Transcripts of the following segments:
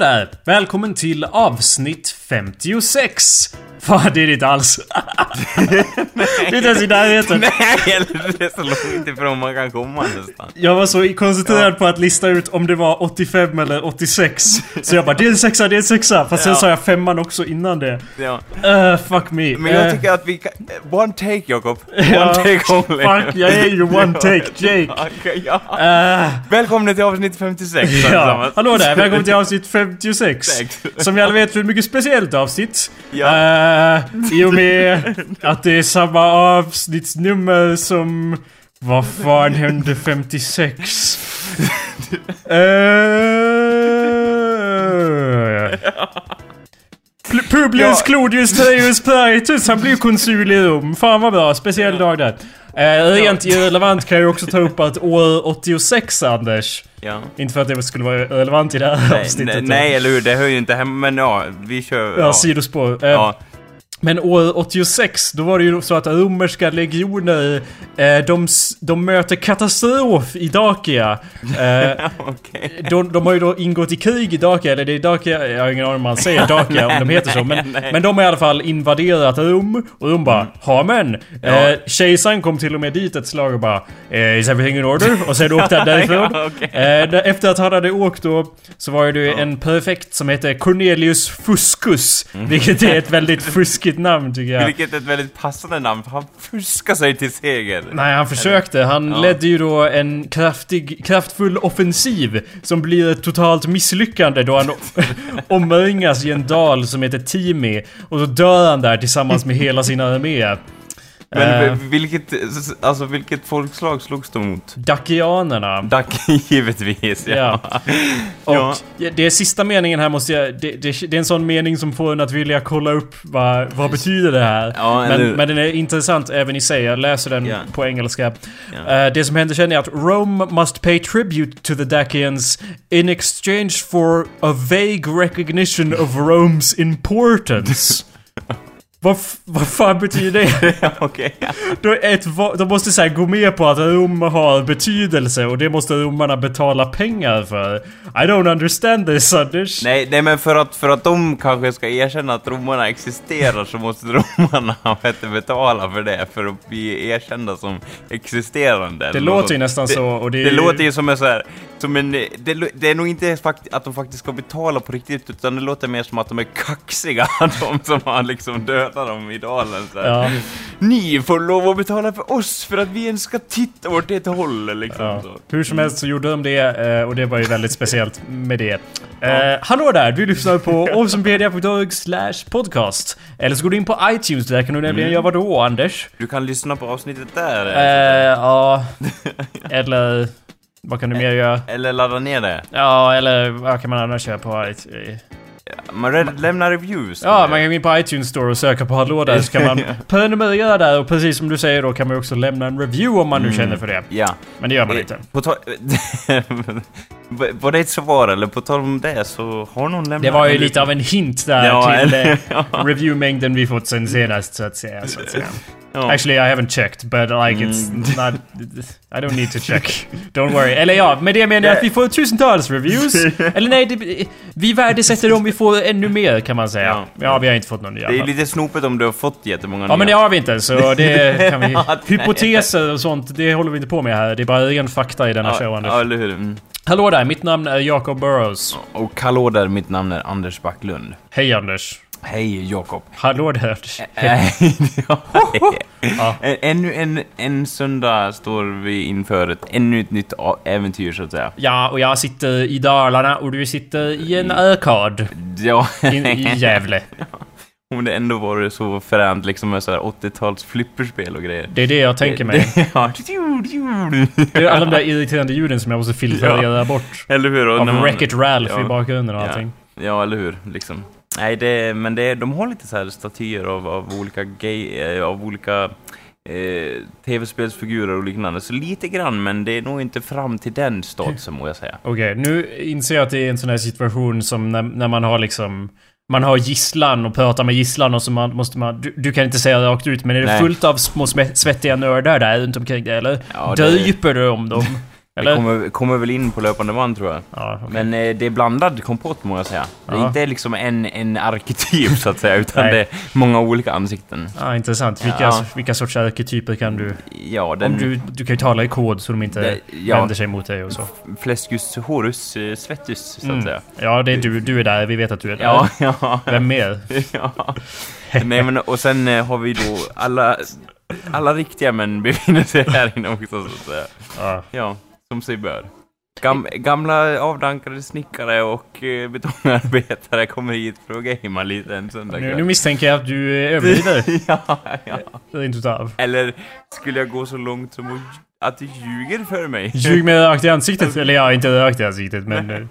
Där! Välkommen till avsnitt 56! Fan, det är det inte alls. det är inte ens i närheten. Nej, eller det är så långt ifrån man kan komma nästan. Jag var så koncentrerad på att lista ut om det var 85 eller 86. Så jag bara, det är en sexa, det är en sexa. Fast sen Ja. sa jag femman också innan det. Ja. Uh, fuck me. Men jag Eh, tycker att vi kan... One take, Jakob. One ja, take only. Fuck, jag är ju one take, Jake. Okej, ja. Uh, Välkommen till avsnitt 56 ja, hallå där, välkommen till avsnitt 56. Sex. Som ni alla vet är ett mycket speciellt avsnitt. Ja. Eh, I och med att det är samma avsnittsnummer som... Vad fan hände 56? Eh, Pl- Publius Ja. Clodius Treus Peritus, han blev konsul i Rom. Fan vad bra, speciell dag där. Eh, rent irrelevant kan jag också ta upp att år 86 Anders. Ja. Inte för att det skulle vara relevant i det här Nej, avsnittet. nej, nej, eller hur? Det hör ju inte hemma, men ja, vi kör... Ja, sidospår. Eh, Ja. Men år 86, då var det ju så att romerska legioner, eh, de, de möter katastrof i Dacia. Eh, Okej. de, de har ju då ingått i krig i Dacia, eller det är Dacia, jag har ingen aning om man säger Dacia om de heter så. Men, men de har i alla fall invaderat Rom. Och Rom bara, ha men. Ja. Eh, kejsaren kom till och med dit ett slag och bara, eh, is everything in order? Och sen åkte han därifrån. Ja, okej. Eh, efter att han hade åkt då så var det ju en prefekt som hette Cornelius Fuscus. Vilket är ett väldigt fuskigt namn tycker jag. Vilket är ett väldigt passande namn, för han fuskar sig till seger. Nej, han försökte. Han Ja. ledde ju då en kraftig, kraftfull offensiv som blir ett totalt misslyckande då han omringas i en dal som heter Timi. Och då dör han där tillsammans med hela sin armé. Men Eh, vilket, alltså vilket folkslag slogs de mot? Dacianerna. Dac, givetvis, ja. Ja. Och Ja. det är sista meningen här måste jag... Det, det, det är en sån mening som får en att vilja kolla upp vad, vad betyder det här. Ja, men, eller- men den är intressant även i sig. Jag läser den Ja. på engelska. Ja. Eh, det som händer sen är att Rome must pay tribute to the Dacians in exchange for a vague recognition of Rome's importance. vad, vad fan betyder det? Okej. Då ett, de måste så gå med på att Rom har betydelse och det måste romarna betala pengar för. I don't understand this Anders. Nej, nej, men för att, för att de kanske ska erkänna att romarna existerar så måste romarna vet, betala för det för att bli erkända som existerande. Det låter ju nästan det, så och det, Det ju- låter ju som en så här, som en, det, det är nog inte att de faktiskt ska betala på riktigt, utan det låter mer som att de är kaxiga, de som har liksom dödat dem i dalen. Så. Ja. Ni får lov att betala för oss för att vi ens ska titta åt ett håll, liksom. Ja. Hur som helst så gjorde de det eh, och det var ju väldigt speciellt med det. Eh, hallå där! Du lyssnar på awesomepedia.org podcast. Eller så går du in på iTunes, där kan du nämligen Mm. göra vad då Anders? Du kan lyssna på avsnittet där. Eh, ja... Eller... Vad kan du mer göra? Eller ladda ner det. Ja, eller vad kan man annars göra på? Man lämnar reviews. Ja, man kan gå in på iTunes Store och söka på Hallå där så kan man prenumerera där och precis som du säger då kan man också lämna en review om man nu känner för det. Ja. Men det gör man inte. På. Var det ett svar eller? På tal om det så har någon lämnat... Det var ju lite av en hint där Ja, till eh, ja. reviewmängden vi fått sen senast så att säga. Så att säga. Ja. Actually I haven't checked but like it's not... I don't need to check. Don't worry. Eller ja, med det menar jag att vi får tusentals reviews. Eller nej, det, vi värdesätter om vi får ännu mer kan man säga. Ja, Ja. vi har inte fått någon nya. Det är lite snopet om du har fått jättemånga Ja men det nya. har vi inte så det kan vi... Ja. Hypoteser och sånt, det håller vi inte på med här. Det är bara ren fakta i denna show ja, Anders. ja, eller hur? Mm. Hallå där, mitt namn är Jacob Burrows. Och hallå där, mitt namn är Anders Backlund. Hej Anders. Hej Jakob. Hallå där. Ja. Ännu en, en söndag står vi inför ett ännu ett nytt äventyr så att säga. Ja, och jag sitter i Dalarna och du sitter i en arkad Ja, in, i Gävle. om det ändå vore så fränt liksom med så här 80-tals flipperspel och grejer. Det är det jag tänker mig. ja. Det är alla de där irriterande ljuden som jag måste filtrera bort. Eller hur? Och Av man- Wreck-It Ralph ja. i bakgrunden och Ja. allting. Ja, eller hur? Liksom. Nej, det, men det, de har lite så här statyer av, av olika gay, eh, av olika eh, tv-spelsfigurer och liknande. Så lite grann, men det är nog inte fram till den statusen må jag säga. Okej, nu inser jag att det är en sån här situation som när, när man har liksom... Man har gisslan och pratar med gisslan och så man, måste man... Du, du kan inte säga rakt ut men är det Nej. fullt av små svettiga nördar där runt omkring dig eller? Ja, det- Döper du om dem? Eller? Det kommer, kommer väl in på löpande band tror jag. Ja, okej. Men eh, det är blandad kompott må jag säga. Det är Ja. inte liksom en, en arketyp så att säga, utan det är många olika ansikten. ja, intressant. Vilka, Ja. vilka sorts arketyper kan du... Ja, den... Om du, du kan ju tala i kod så de inte det, ja, vänder sig mot dig och så. Fläskus horus eh, svettus, så att Mm. säga. Ja, det är du. Du är där. Vi vet att du är där. Ja, ja. Vem mer? ja. Nej men och sen eh, har vi då alla, alla riktiga män befinner sig här inne också så att säga. Ja. Ja, som sig bör. Gam, gamla avdankade snickare och eh, betongarbetare kommer hit för att gamea lite en Nu, söndagkväll. nu misstänker jag att du eh, överdriver. ja, ja. Rent utav. Eller skulle jag gå så långt som att, att du ljuger för mig? Ljug med rakt i ansiktet. Eller ja, inte rakt i ansiktet men...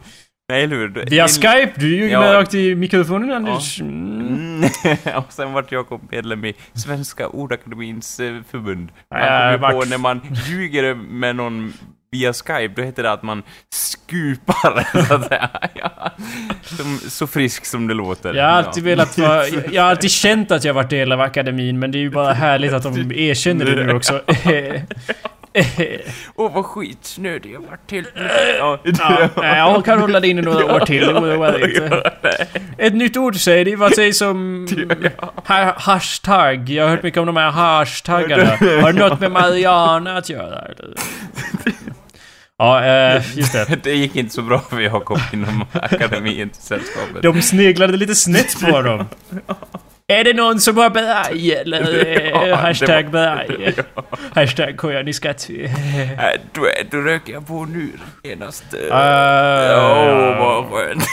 Nej, eller hur? Via En- Skype! Du ljuger Ja. rakt i mikrofonen Anders. Mm. Mm. och sen vart Jakob medlem i Svenska Ordakademins eh, förbund. Man Ja, kommer vart- på när man ljuger med någon via Skype, då heter det att man skupar, så att säga. Ja. Som, så frisk som det låter. Jag har alltid velat vara... Jag har alltid känt att jag varit del av akademin men det är ju bara härligt att de erkänner det nu också. Åh, vad skitsnödig jag vart till. Ja, nej, jag kan hålla det inne några år till, det inte. Ett nytt ord säger det, vad sägs om... Ha hashtag? Jag har hört mycket om de här hashtaggarna. Har det något med Mariana att göra? Eller? Ja, eh, just det. Det gick inte så bra för Jakob inom akademin sällskapet. De sneglade lite snett på dem. Är det någon som har beraj eller Ja, eh, hashtag var- beraj? Hashtag kojaniskat. Äh, då, då röker jag på nu genast. Uh, Åh, vad skönt.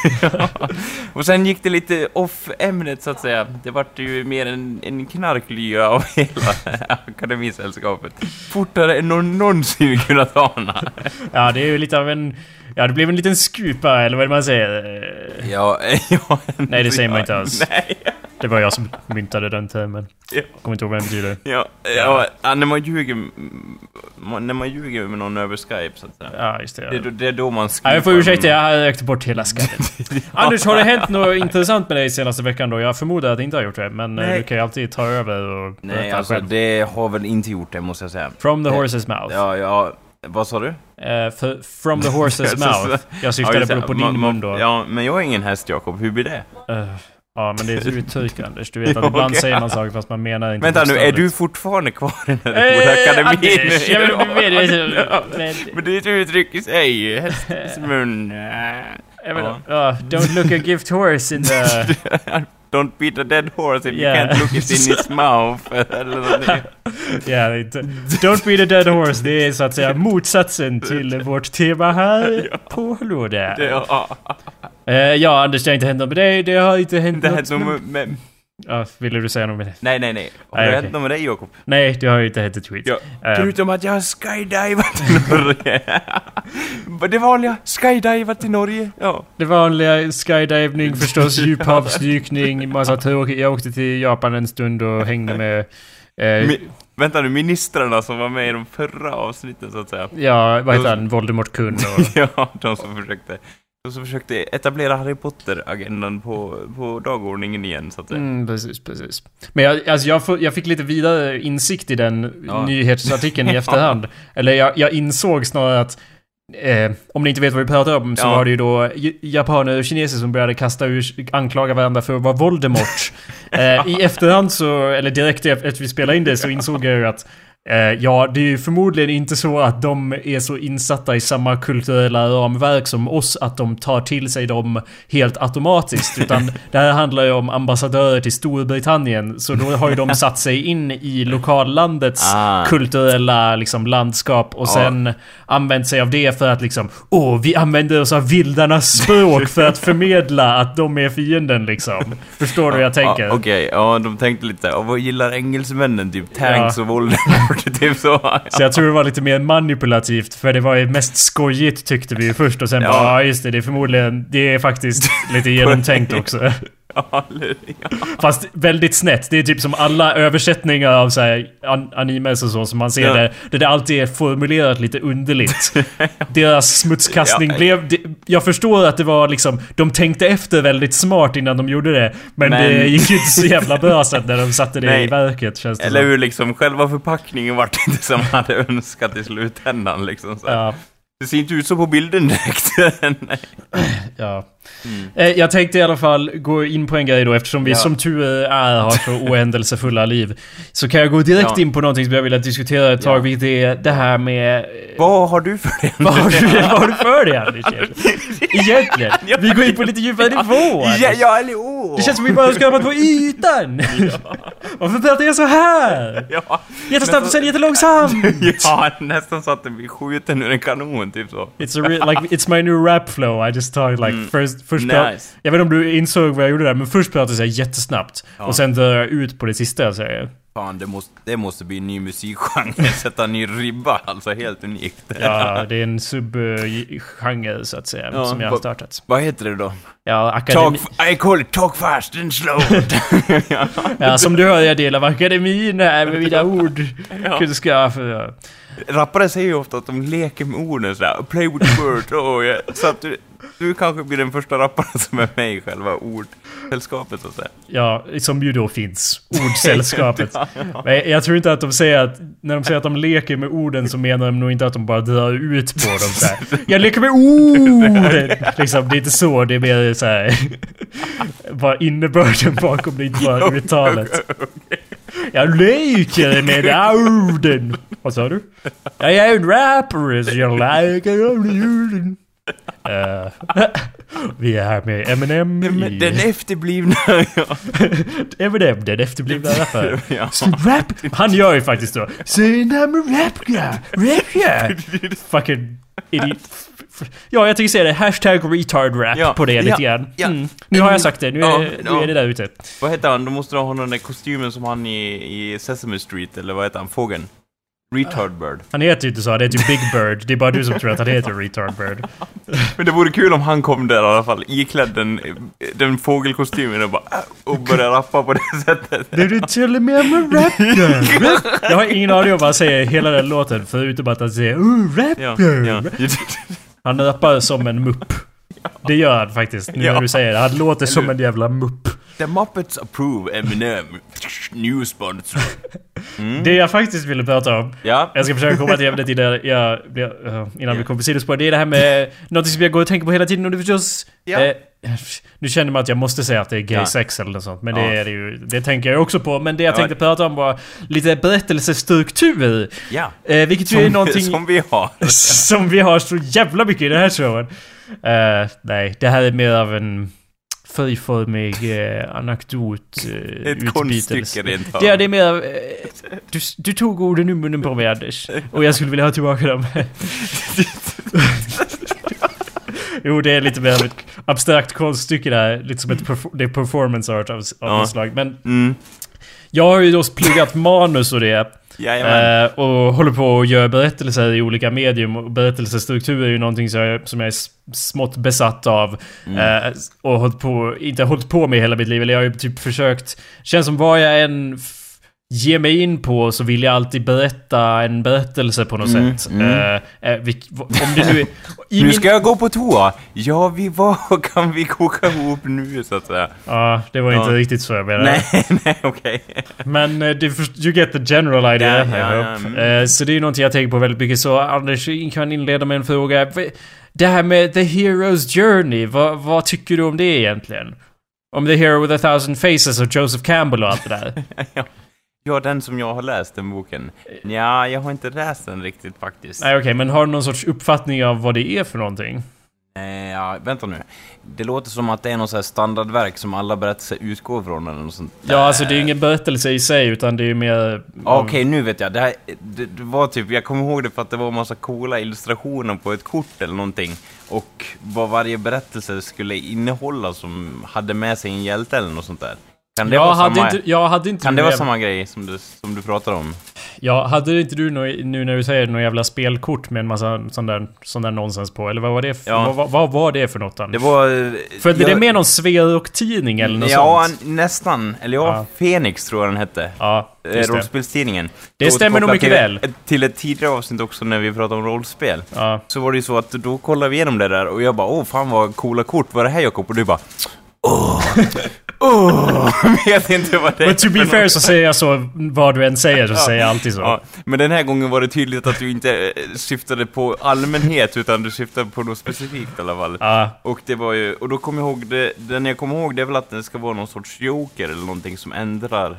och sen gick det lite off ämnet så att säga. Det vart ju mer en, en knarklya av hela akademisällskapet. Fortare än någon någonsin kunnat ana. Ja, det är ju lite av en... Ja, det blev en liten skupa, eller vad man säger? Ja, ja. Nej, det säger man inte alls. Nej. Det var jag som myntade den termen. Ja. Kommer inte ihåg vad den betyder. Ja, ja, ja, när man ljuger när man ljuger med någon över Skype så att säga. Ja, just det. Det, Ja. då- det är då man Ja, skriver. jag får ursäkta, jag har rökt bort hela skallet. Anders, har det hänt något intressant med dig senaste veckan då? Jag förmodar att det inte har gjort det, men eh, Nej. du kan ju alltid ta över och Nej, alltså själv. det har väl inte gjort det måste jag säga. From the det- horse's mouth. Ja, ja, vad sa du? Eh, för, from the horse's mouth. Jag syftade just på, det. din mun då. Ja, men jag är ingen häst Jakob, hur blir det? Eh, ja, men det är ett uttryck Anders. Du vet att ibland okej. säger man saker fast man menar inte Vänta nu, är du fortfarande kvar i den Eh, här ordakademin? Anders, jag vill. Men- det är ett uttryck i sig, hästens mun. Don't look a gift horse in the... Don't beat a dead horse if Yeah. you can't look it in its mouth. Ja, don't be the dead horse. Det är så att säga motsatsen till vårt tema här på. Det, ja, Eh, ja, Anders, det har inte hänt något med dig. Det har inte hänt det något med... med, Ja, ville du säga något med det? Nej, nej, nej. Har Nej, det okej. hänt något med dig Jakob? Nej, det har ju inte hänt ett skit. Ja. Eh, Förutom att jag har skydivat i Norge. det vanliga, skydivat i Norge. Ja. det vanliga skydivning, förstås djuphavsdykning, massa tråkigt. Jag åkte till Japan en stund och hängde med... Eh, Mi, vänta nu, ministrarna som var med i de förra avsnitten så att säga. ja, vad heter han? Voldemort Kun och... ja, de som försökte, de som försökte etablera Harry Potter-agendan på, på dagordningen igen så att säga. Mm, precis, precis. Men jag, alltså jag, jag fick lite vidare insikt i den Ja. nyhetsartikeln i efterhand. Eller jag, jag insåg snarare att Eh, om ni inte vet vad vi pratar om så Ja. var det ju då japaner och kineser som började kasta ur, anklaga varandra för att vara Voldemort. eh, I efterhand så, eller direkt efter att vi spelade in det så insåg jag ju att ja, det är ju förmodligen inte så att de är så insatta i samma kulturella ramverk som oss att de tar till sig dem helt automatiskt. Utan det här handlar ju om ambassadörer till Storbritannien. Så då har ju de satt sig in i lokallandets Ah. kulturella liksom, landskap och sen använt sig av det för att liksom Åh, vi använder oss av vildarnas språk för att förmedla att de är fienden liksom. Förstår du hur jag tänker? Ja, Okej, ja de tänkte lite vad gillar engelsmännen? Typ tanks Ja. och Voldemort, typ så. Så jag tror det var lite mer manipulativt för det var ju mest skojigt tyckte vi ju först och sen Ja. bara ja just det, det är förmodligen, det är faktiskt lite genomtänkt också. Fast väldigt snett. Det är typ som alla översättningar av så här an animes och så som man ser Ja. det. Där det alltid är formulerat lite underligt. Deras smutskastning Ja. blev... Det, jag förstår att det var liksom... De tänkte efter väldigt smart innan de gjorde det. Men, Men- det gick ju inte så jävla bra sen när de satte det Nej. i verket känns det Eller hur, liksom själva förpackningen vart inte som man hade önskat i slutändan liksom. Så. Ja. Det ser inte ut så på bilden direkt. Nej. Ja. Eh, Jag tänkte i alla fall gå in på en grej då eftersom vi Ja. som tur är har så oändelsefulla liv. Så kan jag gå direkt Ja. in på någonting som jag vill diskutera ett tag, Ja. vilket är det här med... eh, Vad har du för det? Vad har du, vad har du för det Anders? Egentligen? Vi går in på lite djupare nivå. Anders. Ja, ja, eller åh! Det känns som vi bara skrapat på ytan! Varför pratar jag så här? Ja, Jättesnabbt och sen jättelångsamt! ja, nästan så att den blir skjuten ur en kanon, typ så. It's a real, like, it's my new rap flow. I just talk like first, först pra- Mm. Nice. Jag vet inte om du insåg vad jag gjorde där, men först pratade jag jättesnabbt. Ja. Och sen drar jag ut på det sista jag säger. Fan, det måste, det måste bli en ny musikgenre, sätta en ny ribba, alltså helt unikt. Ja, det är en subgenre så att säga, Ja, som jag har vad- startat. Vad heter det då? Ja, akademi... Talk, I call it talk fast and slow. ja. Ja, som du hör, jag delar av akademin här med mina ord. Ja. Kunskaper. Rappare säger ju ofta att de leker med orden sådär, play with the word, oh, yeah. Så att du, du kanske blir den första rapparen som är med i själva ordsällskapet så att säga. Ja, som ju då finns. Ordsällskapet. Men jag tror inte att de säger att... När de säger att de leker med orden så menar de nog inte att de bara drar ut på dem så här. Jag leker med orden! Liksom, det är inte så. Det är mer så här. Bara innebörden bakom det, inte bara uttalet. Jag leker med orden! Vad sa du? Jag är en rappare så jag leker med orden. Eh, vi är här med Eminem i... Den efterblivna, ja. Eminem, den efterblivna rapparen. ja. Rap! Han gör ju faktiskt då. Say I'm a rap guy, rap guy. Fucking idiot. Ja, jag tycker säga det. Hashtag retard rap Ja, på det lite ja, grann. ja. Mm. Nu har jag sagt det. Nu är, Ja, nu är det där ute. Vad heter han? Då måste du ha den där kostymen som han i, i Sesame Street, eller vad heter han? Fågeln? Retard Bird. Han heter ju inte så. Han heter ju Big Bird. Det är bara du som tror att han heter retard bird. Men det vore kul om han kom där i alla fall, iklädd den, den fågelkostymen och bara äh, och började rappa på det sättet. Did you tell me I'm a rap guy? Jag har ingen aning om vad han säger hela den låten förutom att han säger oh, rap Ja, ja. Han rappar som en mupp. Det gör han faktiskt, nu när du säger det. Han låter som en jävla mupp. The Muppets approve Eminem. New sponsor. Det jag faktiskt ville prata om, Ja. jag ska försöka komma till ämnet innan, jag, eh, innan vi kommer på sidospår. Det är det här med något som jag går och tänker på hela tiden och det är förstås... Ja. Eh, nu känner man att jag måste säga att det är gay Ja. sex eller något sånt. Men Ja. det är det ju. Det tänker jag också på. Men det jag Ja. tänkte prata om var lite berättelsestruktur. Ja. Eh, vilket ju är Som, någonting... som vi har. som vi har så jävla mycket i den här showen. Eh, nej, det här är mer av en friformig eh, anekdot uh, Ett konststycke rent av. Ja, det är mer... Eh, du, du tog orden ur munnen på mig Anders. Och jag skulle vilja ha tillbaka dem. jo, det är lite mer ett abstrakt konststycke där. Lite som ett perf- det är performance art av, av Ja. något slag. Men Mm. jag har ju då pluggat manus och det. Jajamän. Eh, och håller på att göra berättelser i olika medium. Och berättelsestruktur är ju någonting som jag, som jag är smått besatt av. Mm. Eh, och hållit på, inte hållit på med hela mitt liv. Eller jag har ju typ försökt... Känns som vad jag än ger mig in på så vill jag alltid berätta en berättelse på något Mm, sätt. mm. Eh, eh, vilk- v- om det nu är... Nu min- ska jag gå på toa. Ja, vi vad kan vi koka ihop nu så att säga? Ja, det var inte Ja. riktigt så jag menade. Nej, nej, okej. Men eh, du, you get the general idea. I ja, ja, mm. Eh, Så det är någonting jag tänker på väldigt mycket. Så Anders kan inleda med en fråga. Det här med The Hero's Journey, vad, vad tycker du om det egentligen? Om The Hero with a thousand faces och Joseph Campbell och allt det där. Ja. den som jag har läst, den boken. Ja, jag har inte läst den riktigt faktiskt. Nej okej, men har du någon sorts uppfattning av vad det är för någonting? Eh, ja, vänta nu. Det låter som att det är något så standardverk som alla berättelser utgår från eller något sånt där. Ja, alltså det är ingen berättelse i sig utan det är mer... Ja, Okej, nu vet jag. Det, här, det, det var typ, jag kommer ihåg det för att det var en massa coola illustrationer på ett kort eller någonting. Och vad varje berättelse skulle innehålla som hade med sig en hjälte eller något sånt där. Kan det, Jag vara, hade samma, inte, jag hade inte... kan det vara jag- samma grej som du, som du pratar om? Ja, hade inte du nå- nu när du säger något jävla spelkort med en massa sån där, sån där nonsens på? Eller vad var det för, Ja. vad, vad, var det för något Anders? Det var... Följde jag- det med någon Sverok-tidning eller något Ja, sånt? nästan. Eller ja, Ja. Fenix tror jag den hette. Ja, Eh, det. rollspelstidningen. Det stämmer nog mycket till, väl. Till ett tidigare avsnitt också när vi pratade om rollspel. Ja. Så var det ju så att då kollade vi igenom det där och jag bara åh fan vad coola kort, vad är det här Jakob? Och du bara åh, Åh, vet inte vad det är Men to be fair så säger jag så, vad du än säger så säger jag alltid så. Ja, men den här gången var det tydligt att du inte eh, syftade på allmänhet, utan du syftade på något specifikt i alla fall. Ja, Och det var ju, och då kommer jag ihåg, det, den jag kommer ihåg det är väl att den ska vara någon sorts joker eller någonting som ändrar,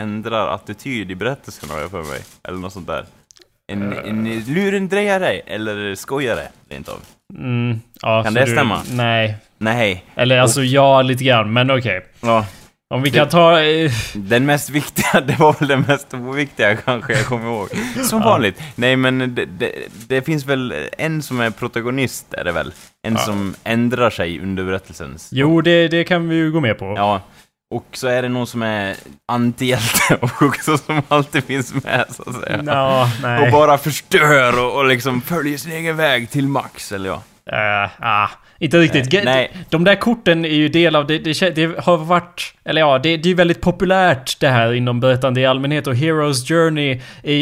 ändrar attityd i berättelsen har jag för mig. Eller något sånt där. En, en lurendrejare, eller skojare, rent av. mm, ja, Kan det du, stämma? Nej. Nej. Eller alltså ja, lite grann, men okej. Ja, Om vi Det- kan ta... Eh, den mest viktiga, det var väl den mest oviktiga kanske jag kommer ihåg. Som vanligt. Nej men det, det, det finns väl en som är protagonist, är det väl? En Ja. som ändrar sig under berättelsens jo, det, det kan vi ju gå med på. Ja, och så är det någon som är antihjälte också som alltid finns med så att säga. Och nej. bara förstör och, och liksom följer sin egen väg till max, eller ja. Eh, ah, inte riktigt. Nej, nej. De där korten är ju del av det, det, det har varit, eller ja, det, det är ju väldigt populärt det här inom berättande i allmänhet och Heroes Journey,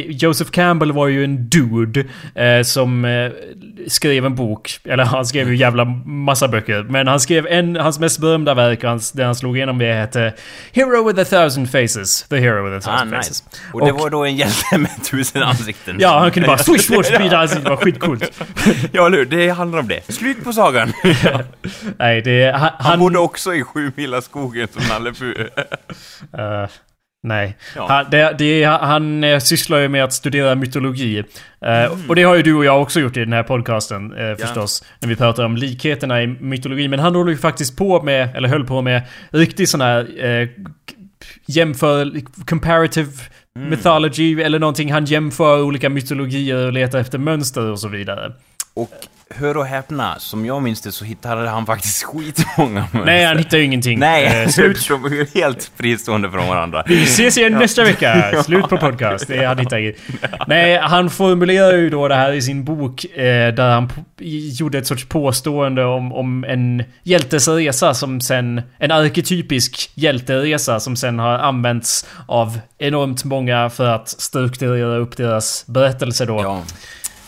Joseph Campbell var ju en dude eh, som eh, skrev en bok, eller han skrev ju jävla massa böcker, men han skrev en, hans mest berömda verk, och hans, det han slog igenom det hette Hero with a thousand faces, The Hero with a Ah, thousand nice. faces. Och det var då en hjälte med tusen ansikten. Ja, han kunde bara swish, swish, sprida ansiktet, det var skitcoolt. Ja, eller hur? Det handlar om det. Slut på sagan. Nej, det, han, Han han bodde också i sju mila skogen som Nalle. Eh, nej. Ja. Han, det, det, han eh, sysslar ju med att studera mytologi. Eh, Mm. Och det har ju du och jag också gjort i den här podcasten eh, förstås. När vi pratar om likheterna i mytologi. Men han håller ju faktiskt på med, eller höll på med, riktig sån här k- jämför, comparative Mm. mythology eller någonting. Han jämför olika mytologier och letar efter mönster och så vidare. Och hör och häpna, som jag minns det så hittade han faktiskt skitmånga mönster. Nej, han hittar ju ingenting. Nej, Eh, slut. de är helt fristående från varandra. Vi ses igen nästa vecka. Slut på podcast. Det han hittar inget. Nej, han formulerar ju då det här i sin bok eh, där han gjorde ett sorts påstående om, om en hjältes resa som sen... En arketypisk hjälteresa som sen har använts av enormt många för att strukturera upp deras berättelse då. Ja.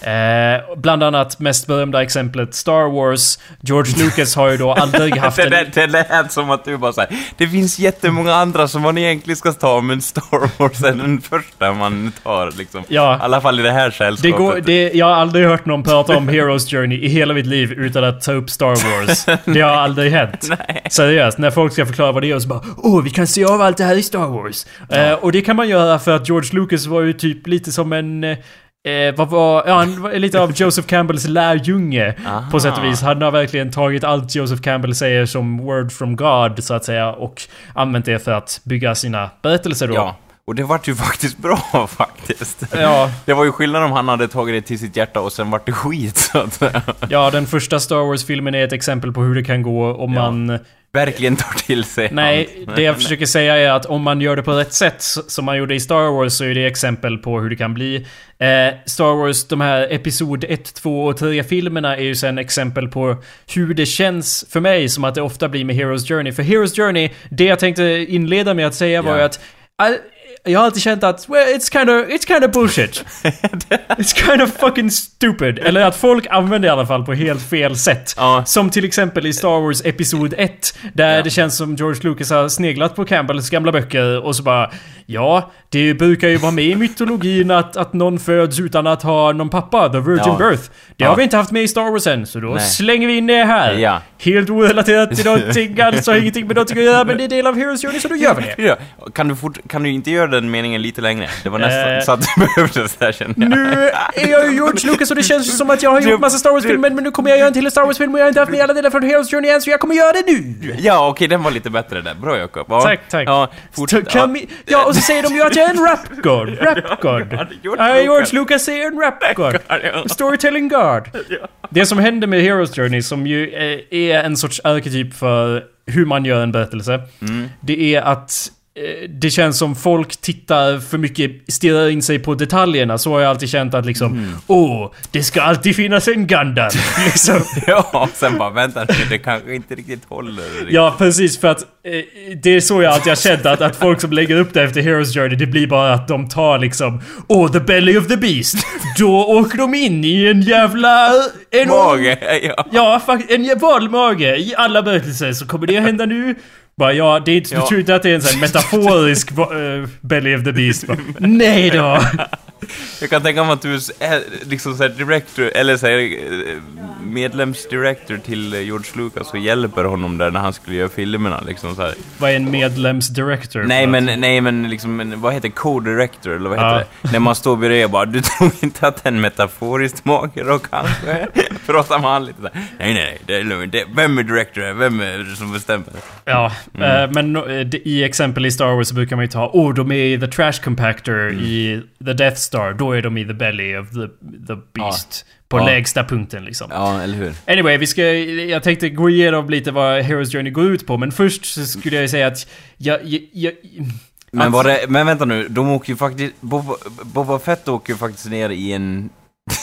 Eh, bland annat mest berömda exemplet Star Wars. George Lucas har ju då aldrig haft Det, en... lät, det lät som att du bara såhär, det finns jättemånga andra som man egentligen ska ta, men Star Wars är den första man tar liksom. Ja. I alla fall i det här Det sällskapet. går, det, jag har aldrig hört någon prata om Heroes Journey i hela mitt liv utan att ta upp Star Wars. Det har aldrig hänt. Seriöst, när folk ska förklara vad det är så bara Åh, vi kan se av allt det här i Star Wars. Eh, och det kan man göra för att George Lucas var ju typ lite som en... Eh, vad var... Ja, han var lite av Joseph Campbells lärjunge. Aha. På sätt och vis. Han har verkligen tagit allt Joseph Campbell säger som word from God, så att säga. Och använt det för att bygga sina berättelser då. Ja, och det vart ju faktiskt bra faktiskt. Ja, Det var ju skillnad om han hade tagit det till sitt hjärta och sen vart det skit så att säga. Ja, den första Star Wars-filmen är ett exempel på hur det kan gå om Ja. man... Verkligen tar till sig Nej, allt. det jag försöker säga är att om man gör det på rätt sätt, som man gjorde i Star Wars, så är det exempel på hur det kan bli. Eh, Star Wars, de här Episod 1, 2 och 3-filmerna är ju sen exempel på hur det känns för mig som att det ofta blir med Heroes Journey. För Heroes Journey, det jag tänkte inleda med att säga var ju att... Jag har alltid känt att, well, it's kind of, it's kind of bullshit. It's kind of fucking stupid. Eller att folk använder det i alla fall på helt fel sätt. Ja. Som till exempel i Star Wars Episod 1. Där Ja. det känns som George Lucas har sneglat på Campbells gamla böcker och så bara... Ja, det brukar ju vara med i mytologin att, att någon föds utan att ha någon pappa, the virgin Ja. birth. Det har vi inte haft med i Star Wars än, så då Nej. slänger vi in det här. Helt orelaterat till någonting har ingenting med någonting att göra, men det är del av Heroes Journey, så då gör vi det. Ja. Kan, du fort, kan du inte göra den meningen lite längre? Det var nästan Eh. så att det behövdes där kände jag. Nu är jag ju George Lucas och det känns ju som att jag har gjort massa Star Wars-filmer men nu kommer jag göra en till Star Wars-film och jag har inte haft med alla delar från Heroes Journey än så jag kommer göra det nu! Ja, okej, den var lite bättre där. Bra Jakob. Ja. Tack, tack. Ja, fort, Så kan vi, ja, och så säger de ju att jag är en rap-god. Rap-god. Ja, George Lucas. Är en rap-god. Ja. Storytelling God. Det som händer med Heroes Journey, som ju eh, är en sorts arketyp för hur man gör en berättelse. Mm. Det är att det känns som folk tittar för mycket, stirrar in sig på detaljerna. Så har jag alltid känt att liksom, Mm. åh, det ska alltid finnas en Gundam. liksom. Ja, sen bara vänta nu, det kanske inte riktigt håller. riktigt. Ja, precis. För att eh, det är så jag alltid har känt att, att folk som lägger upp det efter Heroes Journey, det blir bara att de tar liksom Åh, the belly of the beast. Då åker de in i en jävla... En Mage, ja. Ja, en valmage. I alla berättelser så kommer det att hända nu. Bara, ja, det är Ja. du tror inte att det är en sån här metaforisk uh, Belly of the Beast? Bara, Nej då! Jag kan tänka mig att du är liksom så director, eller så här, eh, medlemsdirector till eh, George Lucas och hjälper honom där när han skulle göra filmerna liksom så här. Vad är en medlemsdirector? Nej men, nej men liksom, en- vad heter co-director eller vad heter Ja. det? När man står bredvid och bara, du tror inte att en metaforiskt mage då kanske? Pratar man lite där. Nej nej nej, det är lugnt. Vem är director här? Vem är det som bestämmer? Ja, Mm. eh, men eh, det- i exempel i Star Wars så brukar man ju ta oh, de är i the trash compactor Mm. i the Death Star. Då är de i the belly of the, the beast. På Ja. lägsta punkten liksom. Ja, eller hur? Anyway, vi ska, jag tänkte gå igenom lite vad Heroes Journey går ut på, men först så skulle jag säga att jag... jag, jag Men, var det, men vänta nu, de åker ju faktiskt... Boba, Boba Fett åker ju faktiskt ner i en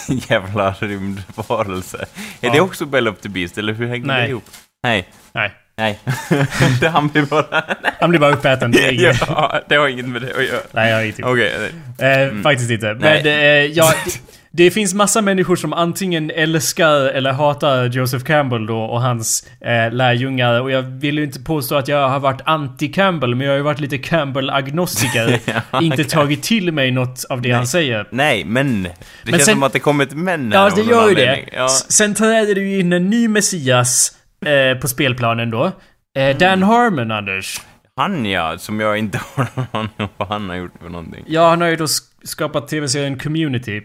jävla rymdvarelse. Är Ja. det också Bell of the Beast, eller hur hänger Nej. det ihop? Nej. Nej, Nej. det han blir bara... han blir bara uppäten. Det ja, det har inget med det att göra. Nej, jag har ingenting. Okej. Eh, Faktiskt inte. Mm. Nej. Men eh, ja, det, det finns massa människor som antingen älskar eller hatar Joseph Campbell då och hans eh, lärjungar. Och jag vill ju inte påstå att jag har varit anti-Campbell, men jag har ju varit lite Campbell-agnostiker. Ja, inte tagit till mig något av det han säger. Nej, men. Det Men känns sen- som att det kommer ett men här Ja, det gör ju det. Ja. Sen träder det ju in en ny Messias eh, på spelplanen då. Eh, Dan Harmon, Anders. Han ja, som jag inte har någon aning om vad han har gjort för någonting. Ja, han har ju då sk- skapat tv-serien Community.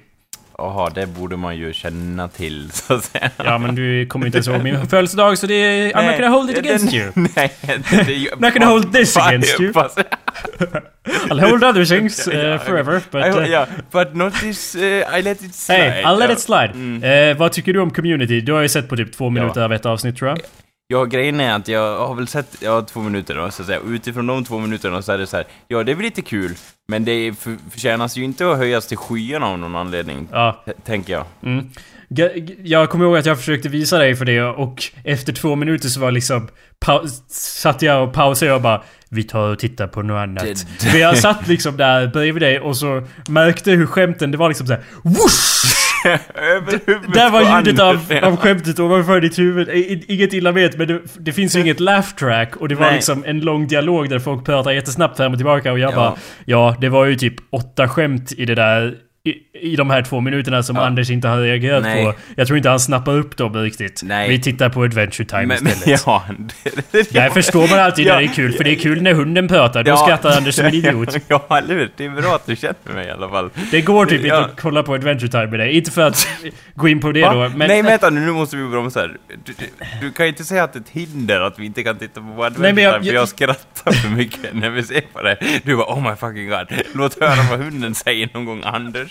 Jaha, det borde man ju känna till, så att säga. Ja, men du kommer inte ens ihåg min födelsedag, så det är... I'm not gonna hold it against you. Nej, det, jag, Not gonna hold this against you. I'll hold other things uh, Ja, forever, but... Uh, yeah, but not this, uh, I let it slide. Hey, I'll let Ja. it slide. Mm. Eh, vad tycker du om Community? Du har ju sett på typ två minuter av ett avsnitt tror jag. Ja, grejen är att jag har väl sett, ja, två minuter då, så att säga. Och utifrån de två minuterna så är det så här, ja, det är väl lite kul, men det för, förtjänas ju inte att höjas till skyarna av någon anledning, Ja. tänker jag. Mm. Jag kommer ihåg att jag försökte visa dig för det och efter två minuter så var liksom... Satt jag och pausade och bara... Vi tar och tittar på något annat. Det- För jag satt liksom där bredvid dig och så märkte hur skämten, det var liksom såhär... Whoosh! Över Där var ljudet av, av skämtet ovanför ditt huvud. Inget illa vet, men det, det finns ju inget laugh track. Och det var Nej. liksom en lång dialog där folk pratar jättesnabbt fram och tillbaka. Och jag Ja. bara, ja, det var ju typ åtta skämt i det där. I, i de här två minuterna som Ja. Anders inte har reagerat Nej. på. Jag tror inte han snappar upp dem riktigt. Nej. Vi tittar på Adventure Time Men, istället. ja, det, det, Där förstår man alltid Ja. när det är kul, för det är kul när hunden pratar. Då Ja. skrattar Anders som en idiot. ja, eller hur? Det är bra att du känner mig i alla fall. Det går typ Ja. inte att kolla på Adventure Time med dig. Inte för att gå in på det Va? då, men... Nej, vänta nu, nu måste vi bromsa här. Du, du, du kan ju inte säga att det är ett hinder att vi inte kan titta på Adventure Nej, men jag- Time, för jag skrattar för mycket när vi ser på det. Du bara oh my fucking god, låt höra vad hunden säger någon gång, Anders.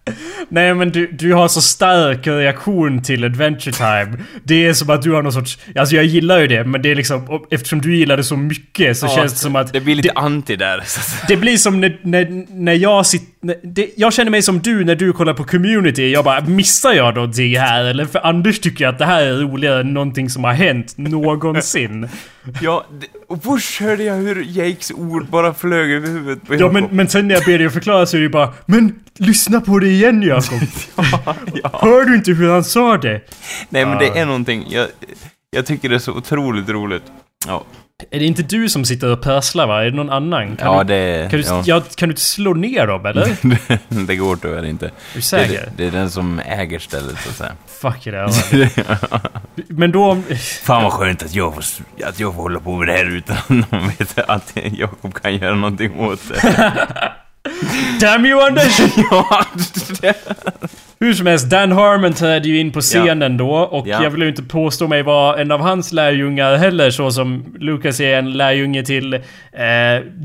Nej men du, du har så stark reaktion till Adventure Time. Det är som att du har någon sorts... Alltså jag gillar ju det, men det är liksom... Eftersom du gillar det så mycket så Ja, känns det som att... Det blir lite anti där. Det blir som när, när, när jag sitter... Det, jag känner mig som du när du kollar på Community. Jag bara, missar jag någonting här? Eller för Anders tycker att det här är roligare än någonting som har hänt någonsin. Ja, det, och först hörde jag hur Jakes ord bara flög över huvudet på Ja men, men sen när jag ber dig förklara så är det bara Men lyssna på det igen Jakob! ja. Hör du inte hur han sa det? Nej men Ah. det är någonting, jag, jag tycker det är så otroligt roligt. Ja, Är det inte du som sitter och pörslar va? Är det någon annan? Kan ja du, det... kan, du, ja. ja. kan du inte slå ner dem eller? Är det går tyvärr inte. du Det, säker? är- det är den som äger stället så att säga. Fuck it out. Men då... om- Fan vad skönt att jag får, att jag får hålla på med det här utan att någon vet att Jakob kan göra någonting åt det. Damn you Anders! Hur som helst, Dan Harmon trädde ju in på scenen då och Ja. jag vill ju inte påstå mig vara en av hans lärjungar heller så som Lucas är en lärjunge till eh,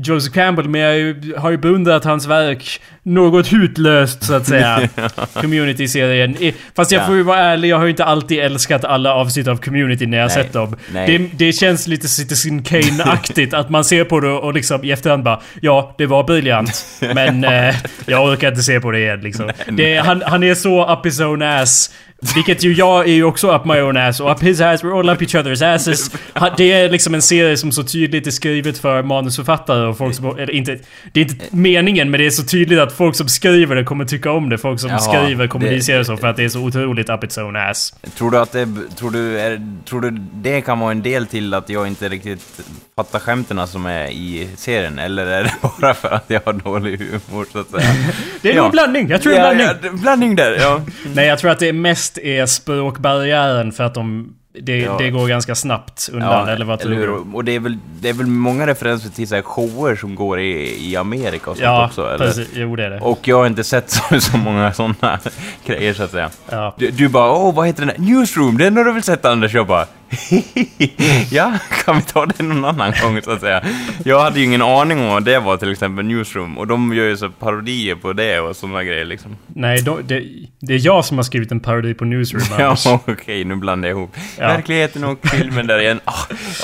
Joseph Campbell men jag har ju- beundrat hans verk något hutlöst så att säga. Community-serien. Fast jag Ja. får ju vara ärlig, jag har ju inte alltid älskat alla avsnitt av Community när jag Nej. sett dem. Det, det känns lite Citizen Kane-aktigt att man ser på det och liksom i efterhand bara Ja, det var briljant. Men eh, jag orkar inte se på det igen liksom. Det, han, han är så up his own ass Vilket ju jag är ju också up my own ass och up his ass, we're all up each other's asses. Det är liksom en serie som så tydligt är skrivet för manusförfattare och folk som... Eller inte... Det är inte meningen men det är så tydligt att folk som skriver det kommer tycka om det. Folk som Jaha, skriver komediserier så för att det är så otroligt up its own ass. Tror du att det, tror du, är, tror du det kan vara en del till att jag inte riktigt fattar skämten som är i serien? Eller är det bara för att jag har dålig humor så att säga? Det är Ja. nog en blandning, jag tror det är en ja, blandning. ja, blandning där, ja. Nej, jag tror att det mest är språkbarriären för att de... Det, Ja. det går ganska snabbt undan, eller vad tror du? Och det är, väl, det är väl många referenser till så här shower som går i, i Amerika och sånt Ja, också? Eller? precis. Jo, det är det. Och jag har inte sett så, så många sådana grejer så att säga. Ja. Du, du bara åh, vad heter den där? Newsroom, den har du väl sett Anders? Jag bara ja, kan vi ta det någon annan gång så att säga. Jag hade ju ingen aning om vad det var till exempel Newsroom och de gör ju så parodier på det och sådana grejer liksom. Nej, då, det, det är jag som har skrivit en parodi på Newsroom, Ja, okej, nu blandar jag ihop Ja. verkligheten och filmen där igen. Ah,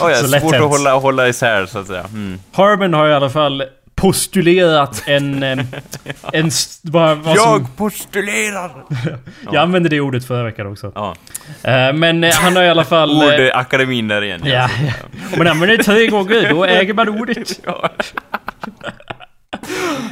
oh, ja, Så svårt att hålla, hålla isär så att säga. Mm. Harmon har i alla fall postulerat en... eh, en s- vad, vad som, Jag postulerar! jag använde det ordet förra veckan också. Ja, Eh, men eh, han har i alla fall... eh, ordakademin där igen. Ja, ja. Om man använder det tre gånger, då äger man ordet.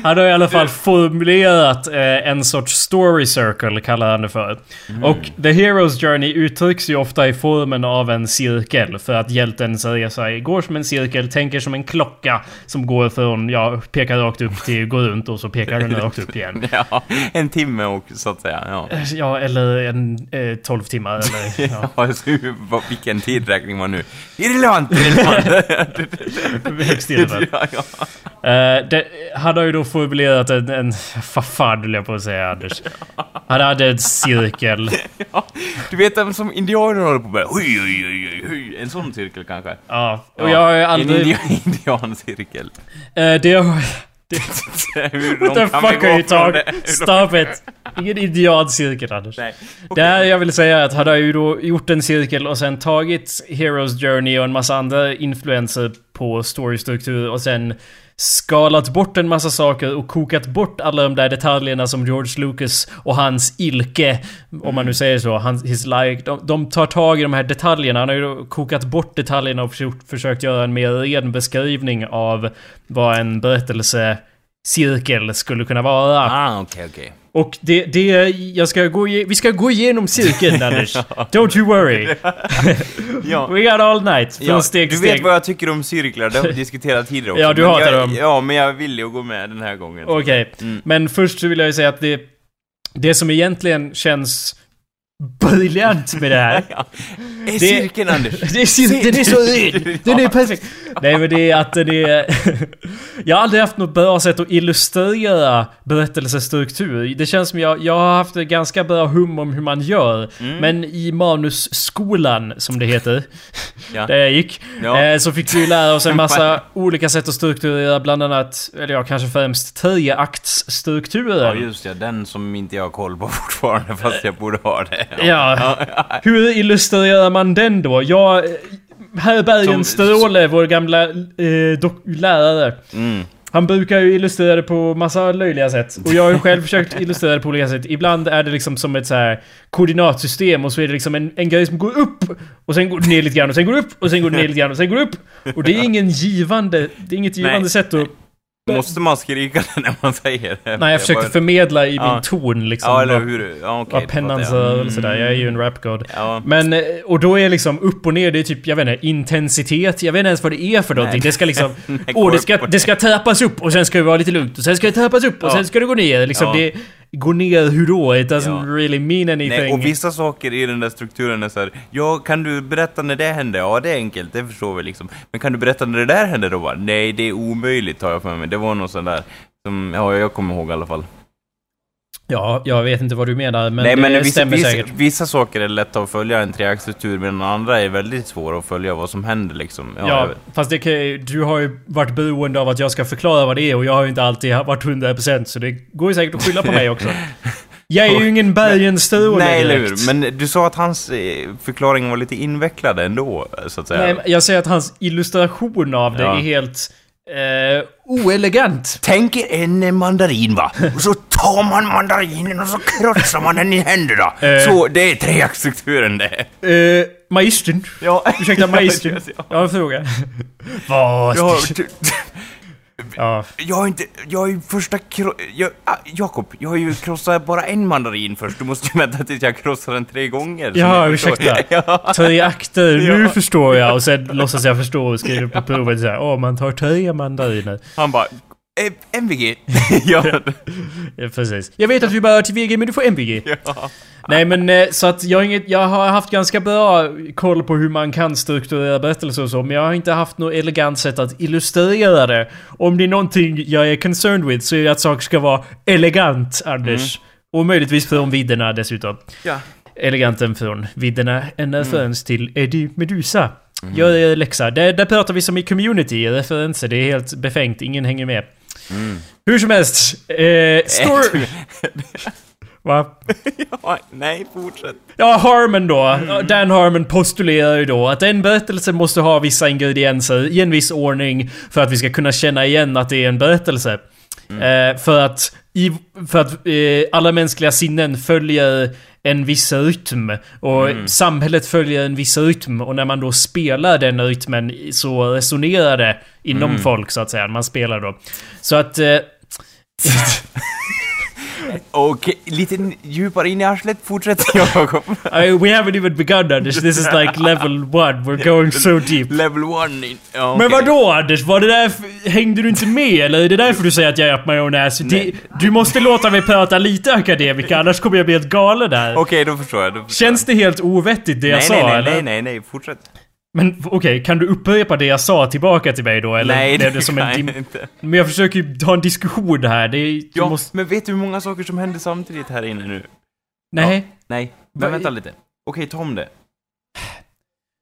Han har i alla fall formulerat eh, en sorts story circle, kallar han det för. Mm. Och The Hero's Journey uttrycks ju ofta i formen av en cirkel. För att hjältens resa går som en cirkel, tänker som en klocka som går från, ja, pekar rakt upp till går runt och så pekar den rakt upp igen. ja, en timme och så att säga. Ja. Ja, eller en eh, 12 timmar eller... Ja. Ja, så vilken tidräkning var nu? Irrelevant! irrelevant. Högst irrelevant. ja, ja. Eh, det, han har ju då formulerat en... en vad fan höll jag på att säga Anders? Han hade en cirkel. Ja, Du vet vem som indianer håller på med? Oj, oj, oj, oj. En sån cirkel kanske? Ja, och jag har ju En aldrig... indian, indiancirkel. Eh, det har... What the fuck are you talking? Stop it! Ingen indiancirkel Anders. Nej. Det här jag vill säga är att han har ju då gjort en cirkel och sen tagit Heroes Journey och en massa andra influenser på storystruktur och sen skalat bort en massa saker och kokat bort alla de där detaljerna som George Lucas och hans ilke, om man nu säger så, hans, his like, de, de tar tag i de här detaljerna. Han har ju då kokat bort detaljerna och försökt, försökt göra en mer ren beskrivning av vad en berättelse cirkel skulle kunna vara. Ah, okej, okej. Och det, det, jag ska gå, vi ska gå igenom cirkeln Anders. Don't you worry. Ja. We got all night. Från Ja, steg du vet vad jag tycker om cirklar, det har vi diskuterat tidigare också. Ja, du hatar jag, dem. Ja, men jag vill ju gå med den här gången. Okej, Mm. men först så vill jag ju säga att det... Det som egentligen känns briljant med det här. Ja. Är Det- cirkeln, Anders? Det är, cir- den är så ren! Den är perfekt! Nej men det är att den är... jag har aldrig haft något bra sätt att illustrera berättelsestruktur. Det känns som jag, jag har haft ganska bra hum om hur man gör. Mm. Men i manusskolan, som det heter, Ja. där jag gick, Ja. eh, så fick vi lära oss en massa olika sätt att strukturera, bland annat, eller ja, kanske främst Ja, treaktsstrukturen. just ja. Den som inte jag har koll på fortfarande, fast jag borde ha det. Ja. Hur illustrerar man den då? Jag... Som- Stråle, vår gamla eh, lärare. Mm. Han brukar ju illustrera det på massa löjliga sätt. Och jag har ju själv försökt illustrera det på olika sätt. Ibland är det liksom som ett så här koordinatsystem och så är det liksom en, en grej som går upp och sen går det ner lite grann och sen går det upp och sen går det ner lite grann och sen går det upp. Och det är ingen givande, det är inget givande Nej. sätt att... Måste man skrika det när man säger det? Nej, jag försökte förmedla i Ja. min ton liksom. Ja, eller hur? Ja, okej. Vad fattar jag. rörelse där. Jag är ju en rapgod. Ja. Men, eh, och då är liksom upp och ner, det är typ, jag vet inte, intensitet. Jag vet inte ens vad det är för någonting. Nej. Det ska liksom... Åh, gå det ska, det ska trappas upp och sen ska det vara lite lugnt. Och sen ska det trappas upp och Ja. sen ska det gå ner. Liksom det... Går ner hur då? It doesn't Ja. really mean anything. Nej, och vissa saker i den där strukturen är så här, ja, kan du berätta när det hände? Ja, det är enkelt, det förstår vi liksom. Men kan du berätta när det där hände då? Nej, det är omöjligt har jag för mig. Det var något sånt där, som, ja, jag kommer ihåg i alla fall. Ja, jag vet inte vad du menar, men Nej, det men vissa, stämmer vissa, säkert. vissa saker är lätta att följa en treaktstruktur, medan andra är väldigt svåra att följa vad som händer liksom. Ja, Ja, fast det kan, du har ju varit beroende av att jag ska förklara vad det är och jag har ju inte alltid varit 100% så det går ju säkert att skylla på mig också. Jag är ju ingen Bergenstråle Nej, eller hur? Men du sa att hans eh, förklaring var lite invecklad ändå, så att säga. Nej, jag säger att hans illustration av det Ja. är helt Eh, oelegant. Tänk er en mandarin va, och så tar man mandarinen och så krossar man den i händerna. Eh. Så, det är treaktstrukturen det. Eh, magistern. Ja. Ursäkta, magistern. Ja. Jag har en fråga. Vad? Ja, Ja. jag har inte, jag har ju första kro... Jag, ah, Jakob, jag har ju krossat bara en mandarin först. Du måste ju vänta tills jag krossar den tre gånger. Ja, ursäkta. Ja. Tre akter, nu Ja. förstår jag. Och sen låtsas jag förstå och skriver på provet så här. Åh, man tar tre mandariner. Han bara, MVG. ja. Ja, precis. Jag vet att vi bara till VG, men du får MVG. ja. Nej men eh, så att jag har, inget, jag har haft ganska bra koll på hur man kan strukturera berättelser och så, men jag har inte haft något elegant sätt att illustrera det. Om det är någonting jag är concerned with så är det att saker ska vara elegant, Anders. Och möjligtvis från vidderna dessutom. ja. Eleganten från vidderna, en referens till Eddie Medusa. Gör er läxa. Där, där pratar vi som i community, referenser. Det är helt befängt, ingen hänger med. Hur som helst, eh, story... Va? ja. Nej, fortsätt. Ja, Harmon då. Dan Harmon postulerar ju då att en berättelse måste ha vissa ingredienser i en viss ordning för att vi ska kunna känna igen att det är en berättelse. Eh, för att, i, för att eh, alla mänskliga sinnen följer en viss rytm. Och samhället följer en viss rytm. Och när man då spelar den rytmen så resonerar det inom folk så att säga. Man spelar då. Så att... Eh, Okej, lite djupare in i arslet. Fortsätt, Jakob. I, we haven't even begun Anders. This is like level one. We're going so deep. Level one. In, ja, Men vadå Anders? Var det där, hängde du inte med eller är det därför du säger att jag är up my own ass? Det, du måste låta mig prata lite akademika annars kommer jag bli helt galen där. Okej, då förstår jag. Då förstår Känns det helt ovettigt det jag nej, sa nej, nej, eller? nej, nej, nej, fortsätt. Men okej, kan du upprepa det jag sa tillbaka till mig då? Eller nej, det, det som kan en jag inte. Men jag försöker ju ha en diskussion här. Det är, Ja, måste... men vet du hur många saker som händer samtidigt här inne nu? Nej. Nej, Va- men vänta lite. Okej, ta om det.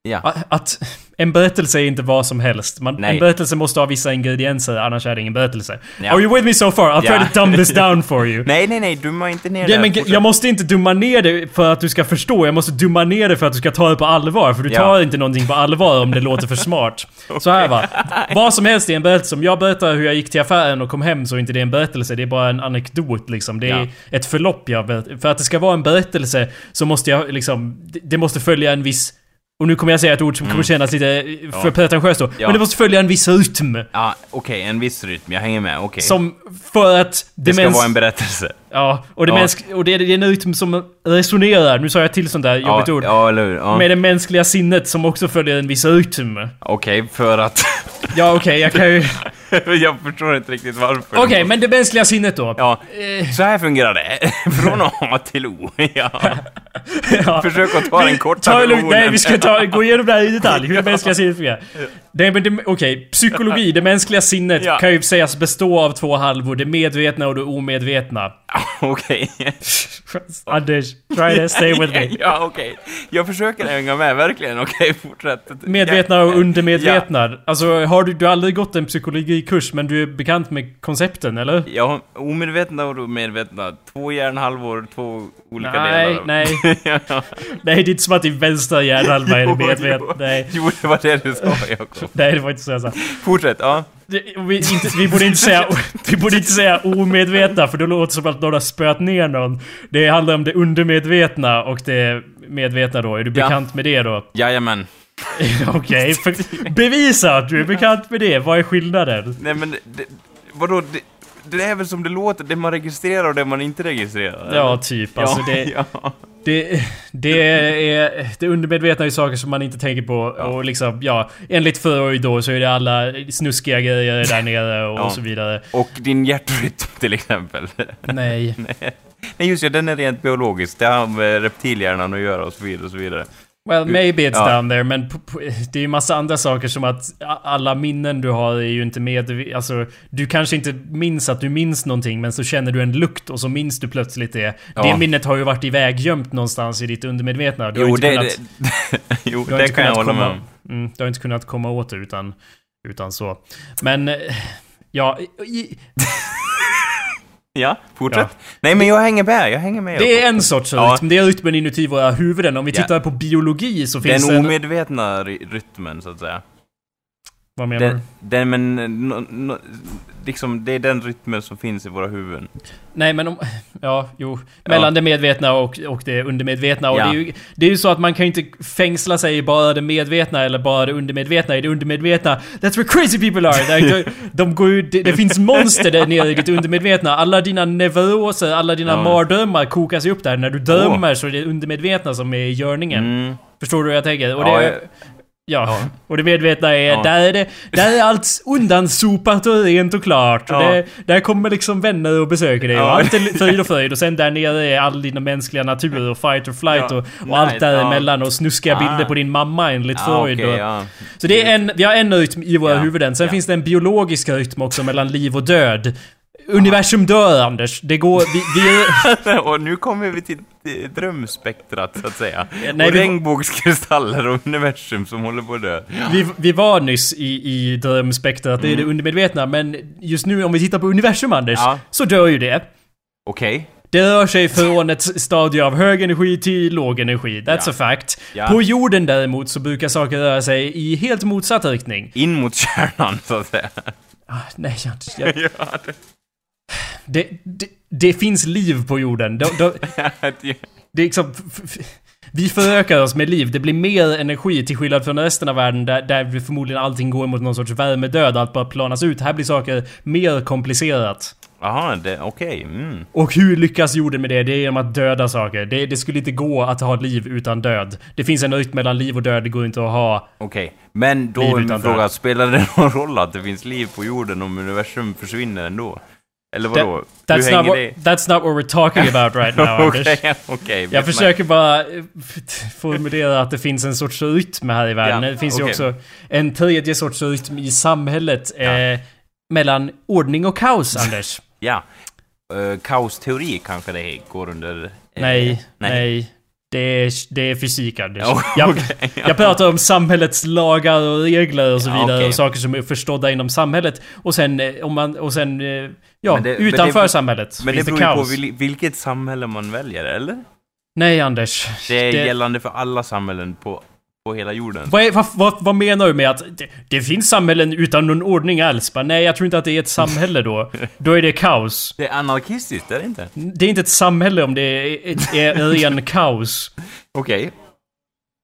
Ja. Att, att en berättelse är inte vad som helst. Man, en berättelse måste ha vissa ingredienser, annars är det ingen berättelse. Ja. Are you with me so far? I'll Ja. try to dumb this down for you. Nej, nej, nej, dumma inte ner Ja, det. men jag måste inte dumma ner det för att du ska förstå. Jag måste dumma ner det för att du ska ta det på allvar. För du Ja. tar inte någonting på allvar om det låter för smart. Så här va. Vad som helst är en berättelse. Om jag berättar hur jag gick till affären och kom hem så är inte det en berättelse. Det är bara en anekdot liksom. Det är ett förlopp jag berättar. För att det ska vara en berättelse så måste jag liksom... Det måste följa en viss... Och nu kommer jag säga ett ord som kommer kännas lite eh, för Ja. pretentiöst då. Ja. Men det måste följa en viss rytm. Ja, okej, en viss rytm. Jag hänger med. Okej. Som för att... Det ska vara en berättelse. Ja, och det, Ja. mänsk- och det, är- det är en rytm som resonerar, nu sa jag till sånt där jobbigt ja, ord, Ja, eller hur? Ja. med det mänskliga sinnet som också följer en viss rytm. Okej, för att... Ja okej, jag kan ju... jag förstår inte riktigt varför. Okej, men det mänskliga sinnet då. Ja, Eh, så här fungerar det. Från A till O. Ja. ja. Försök att ta den korta Ta lugnt, nej versionen. vi ska ta, gå igenom det här i detalj, hur det mänskliga sinnet fungerar. Det, okej, psykologi, det mänskliga sinnet Ja. kan ju sägas bestå av två halvor, det medvetna och det omedvetna. Okej. Anders, try to stay with me. Ja, okej. Jag försöker hänga med, verkligen. Okej, fortsätt. Medvetna och undermedvetna. Alltså, har du, du har aldrig gått en psykologikurs men du är bekant med koncepten, eller? Ja, omedvetna och medvetna. Två hjärnhalvor, två olika Nej, delar. nej. ja. Nej, det är inte som att din vänstra hjärnhalva är medveten. Nej. Jo, det var det du sa, Jakob. Nej, det var inte så jag sa. Fortsätt, ja. Det, vi, inte, vi, borde inte säga, vi borde inte säga omedvetna för då låter det som att har spöat ner någon. Det handlar om det undermedvetna och det medvetna då. Är du Ja. bekant med det då? Jajamän. Okej, för- bevisa att du är bekant med det. Vad är skillnaden? Nej, men det, vadå? Det, det är väl som det låter, det man registrerar och det man inte registrerar? Ja, eller? typ. Alltså ja, det, ja. det, det är... Det undermedvetna är saker som man inte tänker på. Ja. Och liksom, ja. Enligt Freud då så är det alla snuskiga grejer där nere och, Ja. så vidare. Och din hjärtrytm till exempel. Nej. Nej, just det, den är rent biologisk. Det har med reptilhjärnan att göra och så vidare och så vidare. Well, maybe it's Ja. down there, men det är ju massa andra saker som att alla minnen du har är ju inte med... Alltså, du kanske inte minns att du minns någonting, men så känner du en lukt och så minns du plötsligt det. Ja. Det minnet har ju varit iväggömt någonstans i ditt undermedvetna. Du Jo, det, kunnat, det, jo, det kan jag hålla med komma, om. mm, Du har inte kunnat komma åt det utan, utan så. Men... eh, Ja, i, Ja, fortsätt. Nej, men jag hänger med. Jag hänger med. det är en sorts Ja. rytm. Det är rytmen inuti våra huvuden. Om vi Ja. tittar på biologi så finns Den det... en- omedvetna ry- rytmen, så att säga. Vad menar Den, du? den, men, no, no, liksom, det är den rytmen som finns i våra huvuden. Nej men om... Ja, jo. Mellan det medvetna och, och det undermedvetna. Och Ja. det, är ju, det är ju så att man kan ju inte fängsla sig i bara det medvetna eller bara det undermedvetna. I det undermedvetna, that's where crazy people are! De, de går ju, det, det finns monster där nere i ditt undermedvetna. Alla dina neuroser, alla dina Ja. mardrömmar kokas ju upp där. När du dömer så är det undermedvetna som är i görningen. Mm. Förstår du hur jag tänker? Och Ja, det, jag- Ja, och det medvetna är, Ja. där är det, där är allt undansopat och rent och klart. Och Ja. det, där kommer liksom vänner och besöker dig och Ja. allt är frid och fröjd. Och sen där nere är all dina mänskliga natur och fight or flight Ja. och, och Nice, allt däremellan och snuskiga Ah. bilder på din mamma enligt Ja, Freud. okej, och, ja. Så det är en, vi har en rytm i våra Ja. huvuden. Sen Ja. finns det en biologisk rytm också mellan liv och död. Universum dör Anders. Det går... Vi, vi är, och nu kommer vi till drömspektrat, så att säga. nej, och vi- regnbågskristaller och universum som håller på att dö. Vi, vi var nyss i, i drömspektrat, det är det undermedvetna, men just nu om vi tittar på universum Anders, Ja. så dör ju det. Okej. Det rör sig från ett stadie av hög energi till låg energi. That's Ja. a fact. Ja. På jorden däremot så brukar saker röra sig i helt motsatt riktning. In mot kärnan, så att säga. Ah, nej, jag, jag, ja, det, det, det, det finns liv på jorden. De, de, det är liksom... Vi förökar oss med liv. Det blir mer energi till skillnad från resten av världen där, där förmodligen allting går mot någon sorts värmedöd. Allt bara planas ut. Här blir saker mer komplicerat. Jaha, okej. Mm. Och hur lyckas jorden med det? Det är genom att döda saker. Det, det skulle inte gå att ha liv utan död. Det finns en rytm mellan liv och död. Det går inte att ha... Okej. Men då är min fråga, död. spelar det någon roll att det finns liv på jorden om universum försvinner ändå? Eller vadå? That's Hur not, what, det? that's not what we're talking about right now, Anders. Okej. Jag försöker bara eh, formulera att det finns en sorts rytm här i världen. Ja, det finns ju okej. också en tredje sorts rytm i samhället. Ja. Eh, mellan ordning och kaos, Anders. Ja. Uh, kaosteori kanske det går under... eh, nej, nej. Det är, det är fysik, Anders. Ja, jag, ja. jag pratar om samhällets lagar och regler och så Ja, vidare. okej. Och saker som är förstådda inom samhället. Och sen, eh, om man, och sen eh, ja, det- utanför det- samhället Men det beror på kaos. vil- vilket samhälle man väljer, eller? Nej, Anders. Det är Det- gällande för alla samhällen på, på hela jorden. Vad, är, vad, vad, vad menar du med att det, det finns samhällen utan någon ordning alls? Bara, nej, jag tror inte att det är ett samhälle då. Då är det kaos. Det är anarkistiskt, är det inte? Det är inte ett samhälle om det är, är, är ren kaos. Okej.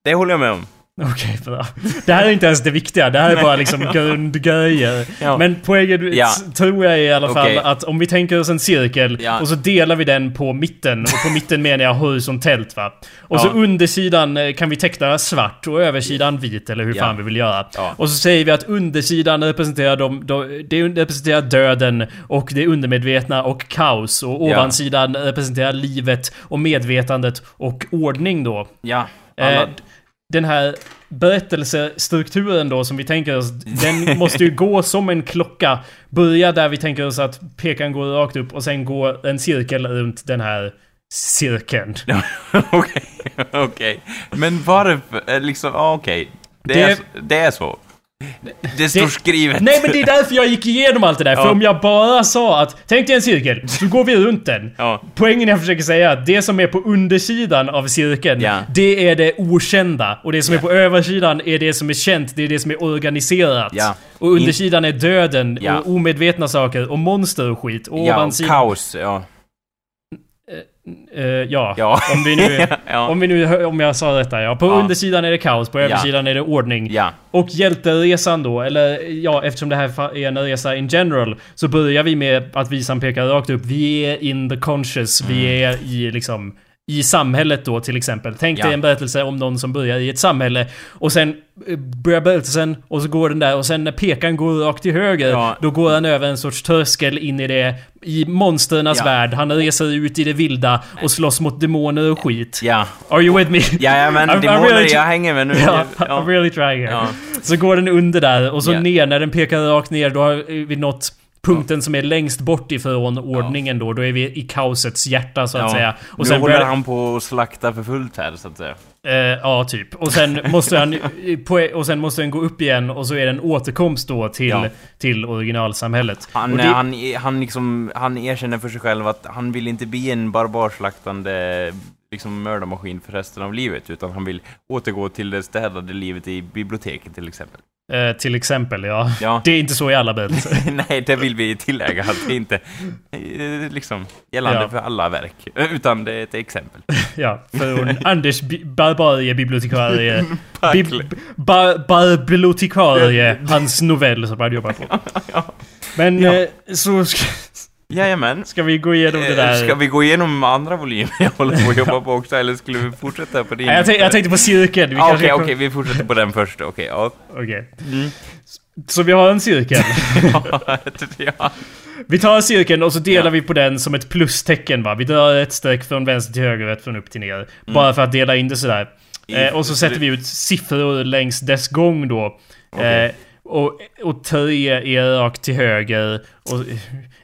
Det håller jag med om. Okej, bra. Det här är inte ens det viktiga. Det här är bara liksom grundgrejer. Ja. Men poängen Ja. tror jag i alla fall Okej. att om vi tänker oss en cirkel Ja. och så delar vi den på mitten. Och på mitten menar jag horisontellt va. Och så Ja. undersidan eh, kan vi teckna svart och översidan vit eller hur fan vi vill göra. Och så säger vi att undersidan representerar de, de, det representerar döden och det undermedvetna och kaos. Och ovansidan representerar livet och medvetandet och ordning då. Ja. Eh, Alla, den här berättelsestrukturen då som vi tänker oss, den måste ju gå som en klocka. Börja där vi tänker oss att pekan går rakt upp och sen gå en cirkel runt den här cirkeln. Okej, okej. Men varför? eh, Liksom, ja, okej. Det, Det- är, det är så. Det står Det- skrivet. Nej men det är därför jag gick igenom allt det där. För Ja. om jag bara sa att tänk dig en cirkel, så går vi runt den. Ja. Poängen jag försöker säga är att det som är på undersidan av cirkeln, Ja. det är det okända. Och det som är på översidan är det som är känt, det är det som är organiserat. Och undersidan är döden, och omedvetna saker, och monster och skit. Och Ja, ovansidan... kaos. Ja. Eh, ja. Ja. Om vi nu... ja. Om vi nu, om jag sa detta ja. På Ja. undersidan är det kaos, på översidan är det ordning. Och hjälteresan då, eller ja, eftersom det här är en resa in general, så börjar vi med att visan pekar rakt upp. Vi är in the conscious, vi Mm. är i liksom i samhället då till exempel. Tänk Ja. dig en berättelse om någon som börjar i ett samhälle och sen eh, börjar berättelsen och så går den där och sen när pekan går rakt till höger Ja. då går han över en sorts tröskel in i det i monsternas Ja. värld. Han reser ut i det vilda och slåss mot demoner och skit. Ja. Are you with me? Ja, ja men I'm- I'm demoner, really- jag hänger med nu. Ja, Ja. I'm really trying here. Så går den under där och så ner, när den pekar rakt ner då har vi nått punkten som är längst bort ifrån ordningen då. Då är vi i kaosets hjärta så att Ja. säga. Och nu sen håller börjar, han på att slakta för fullt här, så att säga. eh, Ja, typ. Och sen måste han... Och sen måste den gå upp igen och så är det en återkomst då till, Ja. till originalsamhället. Han, det, han, han, liksom, han erkänner för sig själv att han vill inte bli en barbarslaktande liksom, mördarmaskin för resten av livet, utan han vill återgå till det städade livet i biblioteket till exempel. Eh, till exempel, ja. Ja. Det är inte så i alla berättelser. Nej, det vill vi tillägga att det inte eh, liksom gällande Ja. för alla verk. Eh, Utan det är ett exempel. ja, för Anders bi- barbarie bibliotekarie. Hans novell som han jobbar på. Men Ja. eh, så Jajamän. ska vi gå igenom det Eh, där. Ska vi gå igenom andra volymer jag håller på att jobba på också, eller skulle vi fortsätta på din? Jag, jag tänkte på cirkeln. Ah, kanske Okej, kom- okej, vi fortsätter på den först. Okej, ja. Okej. Mm. Så vi har en cirkel. ja. Vi tar cirkeln och så delar Ja. vi på den som ett plustecken va. Vi drar ett streck från vänster till höger och ett från upp till ner. Bara för att dela in det sådär. Eh, och så sätter vi ut siffror längs dess gång då. Okej. Eh, och, och tre är rakt till höger. Och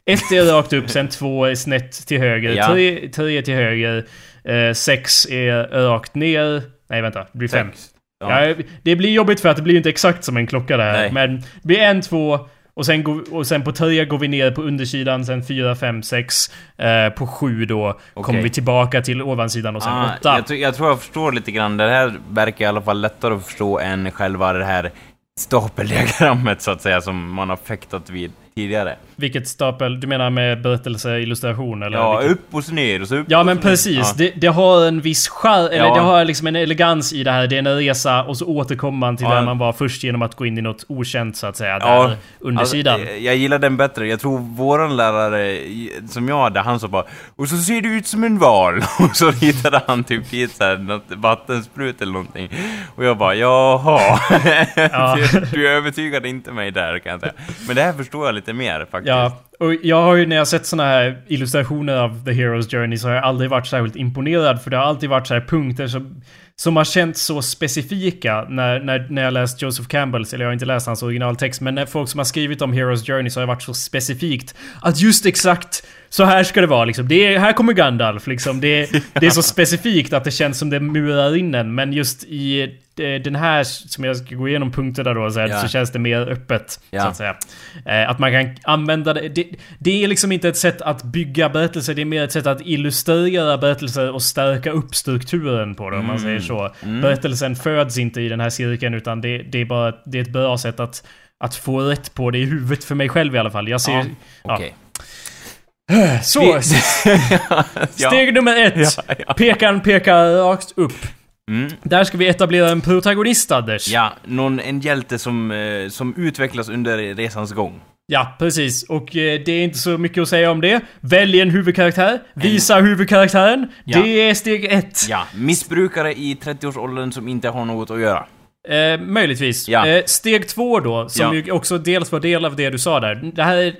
ett är rakt upp, sen två är snett till höger. Ja. Tre, tre är till höger. Eh, sex är rakt ner. Nej vänta, det blir fem. Ja. Ja, det blir jobbigt för att det blir inte exakt som en klocka det här. Nej. Men det blir en, två och sen, går, och sen på tre går vi ner på undersidan, sen fyra, fem, sex. Eh, på sju då kommer vi tillbaka till ovansidan och sen Ah, åtta. jag, jag tror jag förstår lite grann. Det här verkar i alla fall lättare att förstå än själva det här stapeldiagrammet så att säga som man har fäktat vid tidigare. Vilket stapel? Du menar med berättelse, illustration eller? Ja, vilket? upp och så ner och så upp Ja men precis, Ja. det, det har en viss charm, eller Ja. det har liksom en elegans i det här. Det är en resa och så återkommer man till Ja. där man var först genom att gå in i något okänt så att säga. Ja, där undersidan. Alltså, jag gillar den bättre. Jag tror våran lärare som jag hade, han sa bara Och så ser du ut som en val. Och så ritade han typ i ett så här, något vattensprut eller någonting. Och jag bara jaha. Ja. du, du övertygade inte mig där kan jag säga. Men det här förstår jag lite mer faktiskt. Ja, och jag har ju när jag sett såna här illustrationer av The Hero's Journey så har jag aldrig varit särskilt imponerad för det har alltid varit så här punkter som, som har känts så specifika när, när, när jag läst Joseph Campbells, eller jag har inte läst hans originaltext, men när folk som har skrivit om Hero's Journey så har det varit så specifikt att just exakt så här ska det vara liksom. Det är, här kommer Gandalf liksom. Det, det är så specifikt att det känns som det murar in en, men just i den här som jag ska gå igenom punkterna då så, här, Ja. så känns det mer öppet. Ja. Så att säga. Eh, att man kan använda det, det. Det är liksom inte ett sätt att bygga berättelser, det är mer ett sätt att illustrera berättelser och stärka upp strukturen på det om man säger så. Berättelsen föds inte i den här cirkeln utan det, det är bara det är ett bra sätt att, att få rätt på det i huvudet för mig själv i alla fall. Jag ser... Ja, Ja. Så! Steg nummer ett. Ja, ja. Pekaren pekar rakt upp. Mm. Där ska vi etablera en protagonist, Anders. Ja, någon, en hjälte som, eh, som utvecklas under resans gång. Ja, precis. Och eh, det är inte så mycket att säga om det. Välj en huvudkaraktär. Visa huvudkaraktären. Ja. Det är steg ett. Ja, missbrukare i 30-årsåldern som inte har något att göra. Eh, möjligtvis. Ja. Eh, steg två då, som Ja. ju också dels var del av det du sa där. Det här är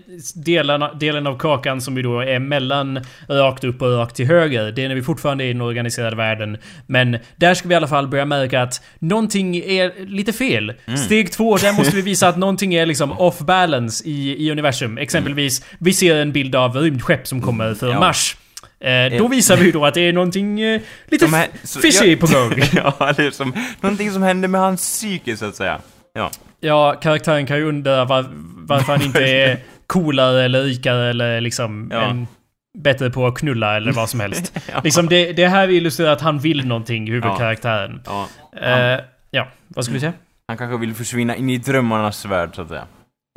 delarna, delen av kakan som ju då är mellan rakt upp och rakt till höger. Det är när vi fortfarande är i den organiserade världen. Men där ska vi i alla fall börja märka att någonting är lite fel. Mm. Steg två, där måste vi visa att någonting är liksom off balance i, i universum. Exempelvis, vi ser en bild av rymdskepp som kommer från Ja. Mars. Eh, då visar vi ju då att det är någonting eh, lite här- så- fishy ja. på gång. ja, är som någonting som händer med hans psyke så att säga. Ja. Ja, karaktären kan ju undra var, varför han inte är coolare eller rikare eller liksom Ja. en, bättre på att knulla eller vad som helst. Ja. Liksom det, det här illustrerar att han vill någonting, huvudkaraktären. ja. Eh, ja, vad skulle du säga? Han kanske vill försvinna in i drömmarnas värld så att säga.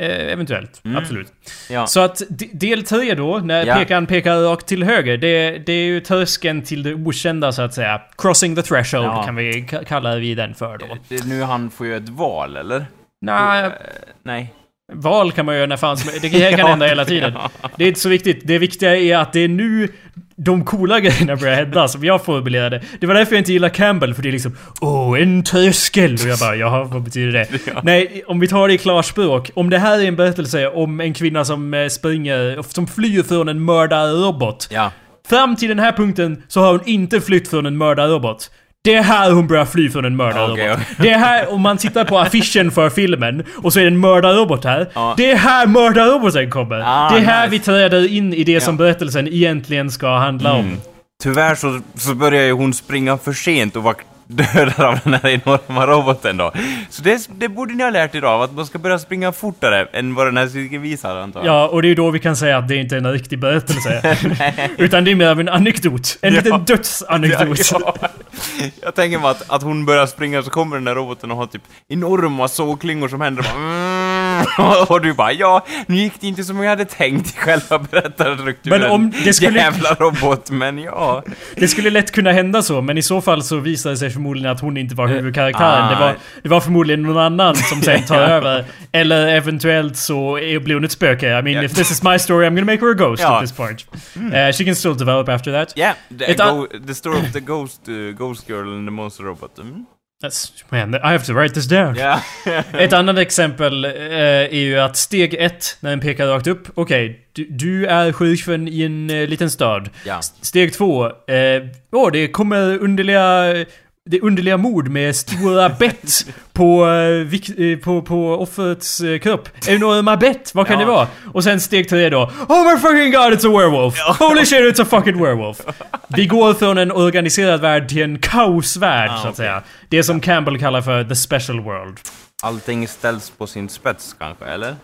Eh, eventuellt, Mm. absolut. Ja. Så att del tre då, när Ja. pekaren pekar rakt till höger, det, det är ju tröskeln till det okända så att säga. Crossing the threshold Ja. kan vi ka- kalla vi den för då. Är nu han får göra ett val, eller? Nej, Eh, nej. val kan man göra när fan som Det kan hända hela tiden. Det är inte så viktigt. Det viktiga är att det är nu de coola grejerna börjar hända, som jag formulerade. Det var därför jag inte gillar Campbell, för det är liksom Åh, en tröskel! Och jag bara, jaha, vad betyder det? Nej, om vi tar det i klarspråk. Om det här är en berättelse om en kvinna som eh, springer, som flyr från en mördarrobot. Ja. Fram till den här punkten så har hon inte flytt från en mördarrobot. Det är här hon börjar fly från en mördarrobot. Okej, okej. Det är här, om man tittar på affischen för filmen och så är det en mördarrobot här. Ja. Det är här mördarroboten kommer. Ah, det är här nice. vi träder in i det som Ja. berättelsen egentligen ska handla om. Mm. Tyvärr så, så börjar ju hon springa för sent och var dödar av den här enorma roboten då. Så det, det borde ni ha lärt er av, att man ska börja springa fortare än vad den här cirkeln visar antar jag. Ja, och det är då vi kan säga att det inte är en riktig berättelse. Utan det är mer av en anekdot. En Ja. liten dödsanekdot. Ja, ja. Jag tänker mig att, att hon börjar springa så kommer den där roboten och har typ enorma sågklingor som händer bara mm, och du bara ja, nu gick det inte som jag hade tänkt i själva berättarstrukturen. Men om det skulle- Jävla robot, men ja. Det skulle lätt kunna hända så, men i så fall så visar det sig förmodligen att hon inte var huvudkaraktären. Det, var, Ah. det var förmodligen någon annan som sen tar över. Eller eventuellt så blir hon ett spöke. I mean, Ja. if this is my story I'm gonna make her a ghost Ja. Mm. at this point. Uh, she can still develop after that. Yeah, the, go, the story of the ghost, uh, ghost girl and the monster robot. Mm. That's, man, I have to write this down. Ja. Ett annat exempel eh, är ju att steg ett, när den pekar rakt upp. Okej, du, du är sheriffen i en eh, liten stad. S- Steg två. Eh, åh, det kommer underliga... Det underliga mord med stora bett på, eh, eh, på, på offrets eh, kropp. Enorma bett, vad kan Ja. det vara? Och sen steg tre då. Oh my fucking god, it's a werewolf! Holy shit, it's a fucking werewolf! Vi går från en organiserad värld till en kaosvärld, Ah, så att okej. säga. Det som Campbell kallar för the special world. Allting ställs på sin spets kanske, eller?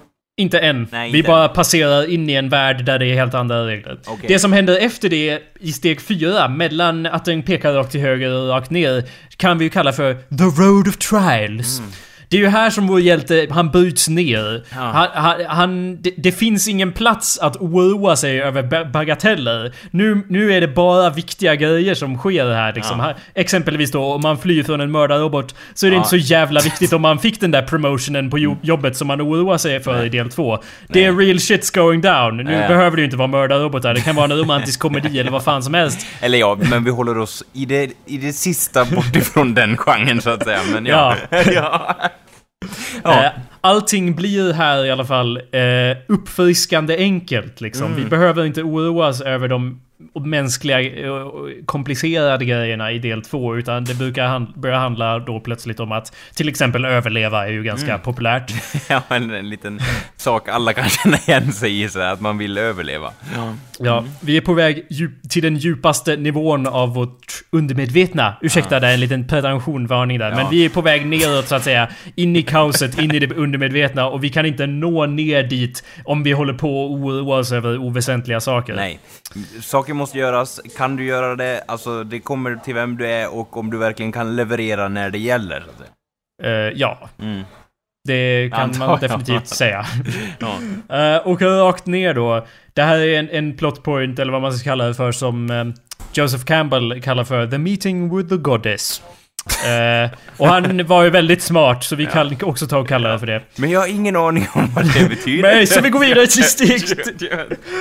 Inte än. Nej, vi inte bara passerar in i en värld där det är helt andra regler. Okej. Det som händer efter det i steg fyra, mellan att den pekar rakt till höger och rakt ner, kan vi ju kalla för the road of trials. Mm. Det är ju här som vår hjälte, han bryts ner. Ja. Han, han, han, det, det finns ingen plats att oroa sig över ba- bagateller. Nu, nu är det bara viktiga grejer som sker här liksom. Ja. Här, exempelvis då om man flyr från en mördarrobot så är det Ja. inte så jävla viktigt om man fick den där promotionen på jo- jobbet som man oroar sig för i del två. Det är real shit's going down. Nu Ja. behöver det ju inte vara mördarrobotar. Det kan vara en romantisk komedi eller vad fan som helst. Eller ja, men vi håller oss i det, i det sista bort ifrån den genren så att säga. Men ja. ja. ja. Eh, Allting blir här i alla fall eh, uppfriskande enkelt liksom. Mm. Vi behöver inte oroas över de mänskliga eh, och komplicerade grejerna i del två utan det brukar han, börja handla då plötsligt om att till exempel överleva är ju ganska Mm. populärt. ja, en, en liten sak alla kan känna igen sig i, så här, att man vill överleva. Ja. Ja, vi är på väg djup, till den djupaste nivån av vårt undermedvetna. Ursäkta, det är en liten pretensionvarning där. Ja. Men vi är på väg neråt så att säga. In i kaoset, in i det undermedvetna. Och vi kan inte nå ner dit om vi håller på och oroa oss över oväsentliga saker. Nej. Saker måste göras. Kan du göra det? Alltså, det kommer till vem du är och om du verkligen kan leverera när det gäller. Eh, ja, Mm. Det kan Antar man definitivt säga. Ja. Uh, och rakt ner då. Det här är en, en plot point, eller vad man ska kalla det för, som eh, Joseph Campbell kallar för The Meeting with the Goddess. Eh, och han var ju väldigt smart, så vi kan också ta och kalla det för det. Men jag har ingen aning om vad det betyder. Nej, så vi går vidare till steg...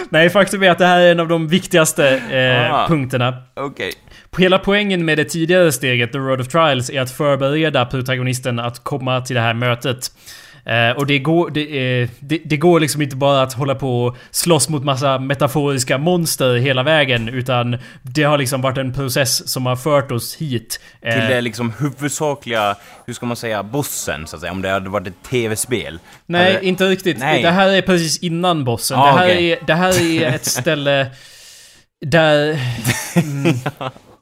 Nej, faktum är att det här är en av de viktigaste eh, punkterna. Okej. Hela poängen med det tidigare steget, The Road of Trials, är att förbereda protagonisten att komma till det här mötet. Eh, och det går, det, är, det, det går liksom inte bara att hålla på och slåss mot massa metaforiska monster hela vägen, utan det har liksom varit en process som har fört oss hit. Eh, Till det liksom huvudsakliga, hur ska man säga, bossen så att säga, om det hade varit ett tv-spel. Nej, Hade- inte riktigt. Nej. Det här är precis innan bossen. Ah, det, här okej. är, det här är ett ställe där... Mm,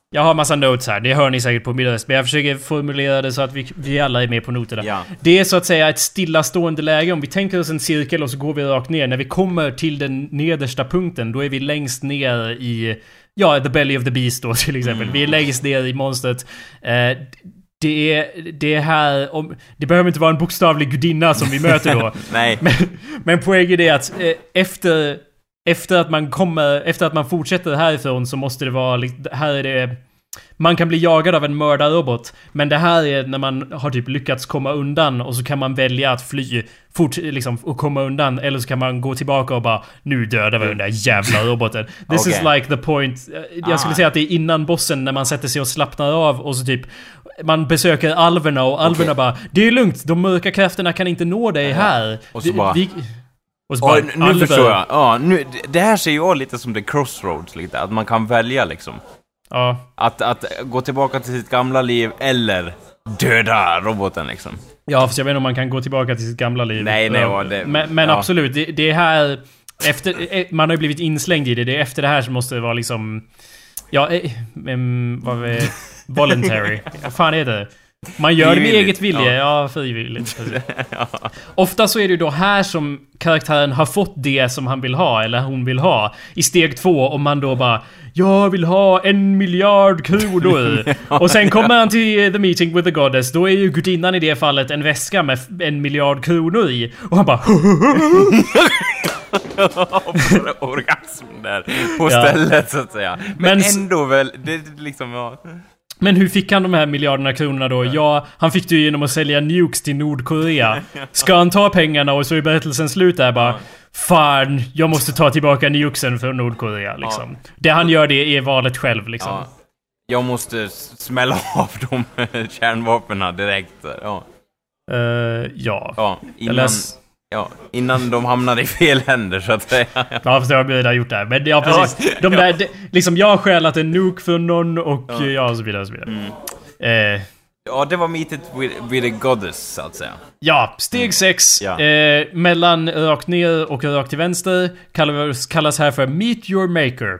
jag har massa notes här, det hör ni säkert på min röst. Men jag försöker formulera det så att vi, vi alla är med på noterna. Ja. Det är så att säga ett stillastående läge. Om vi tänker oss en cirkel och så går vi rakt ner. När vi kommer till den nedersta punkten, då är vi längst ner i... Ja, the belly of the beast då till exempel. Mm. Vi är längst ner i monstret. Eh, det är, det är här... Om, det behöver inte vara en bokstavlig gudinna som vi möter då. Nej. Men, men poängen är att eh, efter, efter att man kommer, efter att man fortsätter härifrån så måste det vara, här är det... Man kan bli jagad av en mördarrobot, men det här är när man har typ lyckats komma undan och så kan man välja att fly fort, liksom, och komma undan, eller så kan man gå tillbaka och bara Nu dödar vi den där jävla roboten. This is Okej. like the point. Eh, Jag skulle Ah. säga att det är innan bossen när man sätter sig och slappnar av och så typ man besöker alverna och alverna Okej. bara Det är lugnt, de mörka krafterna kan inte nå dig här. Och så bara- vi, och så bara, nu Alver. förstår jag. Ja, nu, det här ser jag lite som the crossroads, lite. Att man kan välja liksom. Ja. Att, att gå tillbaka till sitt gamla liv eller döda roboten liksom. ja, fast jag vet inte om man kan gå tillbaka till sitt gamla liv. Nej, nej, Ja. det- Men, men ja. absolut, det, det är här... Efter, eh, man har ju blivit inslängd i det. Det är efter det här som måste det vara liksom... Ja, eh, em, vad är voluntary? Vad fan är det? Man gör det med eget vilje. Ja, frivilligt. precis. Ofta så är det ju då här som karaktären har fått det som han vill ha, eller hon vill ha. I steg två, om man då bara Jag vill ha en miljard kronor. och sen kommer han till eh, the meeting with the goddess. Då är ju gudinnan i det fallet en väska med en miljard kronor i. Och han bara Orgasm där på Ja. stället så att säga. Men, Men ändå väl, det liksom, ja. Men hur fick han de här miljarderna kronorna då? Ja, han fick det ju genom att sälja nukes till Nordkorea. Ska han ta pengarna och så är berättelsen slut där bara Fan, jag måste ta tillbaka nukesen från Nordkorea liksom. Det han gör det är valet själv liksom. ja. Jag måste smälla av de kärnvapnen direkt. Ja, Eh, ja. ja, Jag innan, läs... ja, innan de hamnar i fel händer så att säga. Ja, fast jag har redan gjort det här. Men ja, precis. De där, de, liksom jag har stjälat en nuke från någon och ja, Ja. och så vidare och så vidare. Eh, Ja, det var meetet with, with a goddess, så att säga. Ja, steg 6. Ja. Eh, mellan rakt ner och rakt till vänster kallas, kallas här för Meet Your Maker.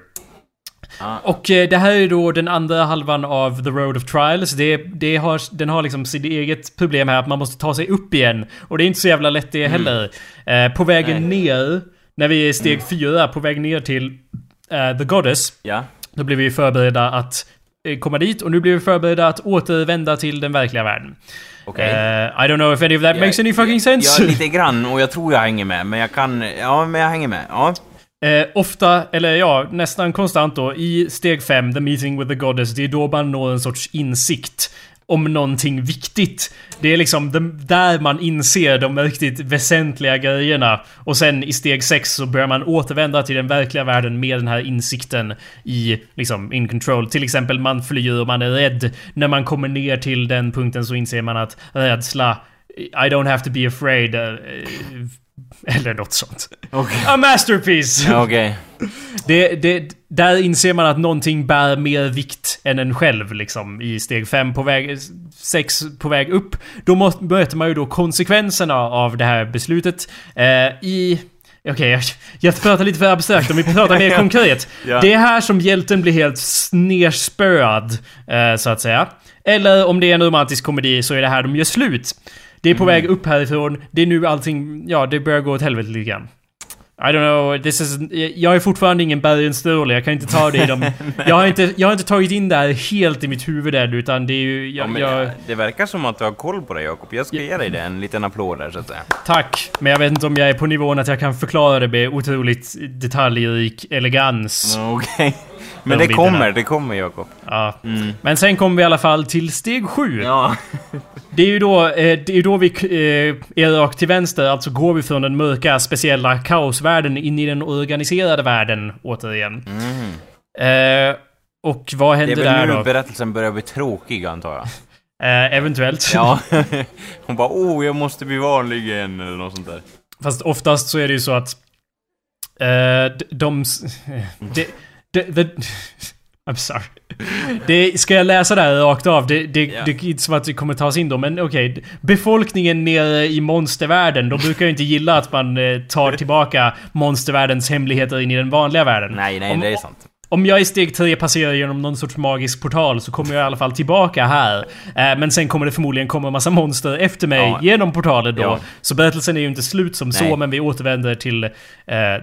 Ah. Och eh, det här är då den andra halvan av The Road of Trials. Det, det har, den har liksom sitt eget problem här att man måste ta sig upp igen. Och det är inte så jävla lätt det heller. Eh, på vägen Mm. Nej. ner, när vi är i steg 4, på väg ner till eh, The Goddess. Ja. Då blev vi förberedda att eh, komma dit och nu blir vi förberedda att återvända till den verkliga världen. Okej. Eh, I don't know if any of that Ja, makes any fucking sense. Ja, lite grann, och jag tror jag hänger med, men jag kan... Ja, men jag hänger med. Ja. Eh, ofta, eller ja, nästan konstant då, i steg 5, the meeting with the goddess, det är då man når en sorts insikt om någonting viktigt. Det är liksom de, där man inser de riktigt väsentliga grejerna. Och sen i steg 6 så börjar man återvända till den verkliga världen med den här insikten i, liksom, in control. Till exempel man flyr och man är rädd. När man kommer ner till den punkten så inser man att rädsla, I don't have to be afraid. Eh, eller något sånt. Okej. A masterpiece! Ja, Okej. Det, det, där inser man att någonting bär mer vikt än en själv liksom i steg 5 på väg 6 på väg upp. Då möter man ju då konsekvenserna av det här beslutet. Eh, I... Okej, jag, jag pratar lite för abstrakt om vi pratar mer konkret. Ja. Det är här som hjälten blir helt nerspöad, eh, så att säga. Eller om det är en romantisk komedi så är det här de gör slut. Det är på väg upp härifrån, det är nu allting, ja det börjar gå åt helvete lite grann. I don't know, this is... Jag är fortfarande ingen bergensstråle, jag kan inte ta det i dem. jag, har inte, jag har inte tagit in det här helt i mitt huvud än, utan det är ju... Ja, Jag, men jag, Det verkar som att du har koll på det, Jakob. Jag ska ge dig det, en liten applåd där, så att säga. tack, men jag vet inte om jag är på nivån att jag kan förklara det med otroligt detaljrik elegans. Okej. Men De det bitarna. kommer, det kommer, Jakob. Ja. Men sen kommer vi i alla fall till steg 7. Ja. Det är ju då, eh, det är då vi eh, är rakt till vänster, alltså går vi från den mörka, speciella kaosvärlden in i den organiserade världen återigen. Eh, och vad Mm. Det är händer väl där nu då? berättelsen börjar bli tråkig, antar jag. Eh, eventuellt. Ja. Hon bara oh, jag måste bli vanlig igen, eller något sånt där. Fast oftast så är det ju så att... Eh, de... De, de, de, I'm sorry. Det, ska jag läsa det här rakt av? Det, det, Ja. det är inte som att det kommer tas in då, men okej. Befolkningen nere i monstervärlden, de brukar ju inte gilla att man eh, tar tillbaka monstervärldens hemligheter in i den vanliga världen. Nej, nej, Om- det är sant. Om jag i steg 3 passerar genom någon sorts magisk portal så kommer jag i alla fall tillbaka här. Eh, men sen kommer det förmodligen komma en massa monster efter mig Ja. genom portalen då. Ja. Så berättelsen är ju inte slut som så, Nej. men vi återvänder till eh,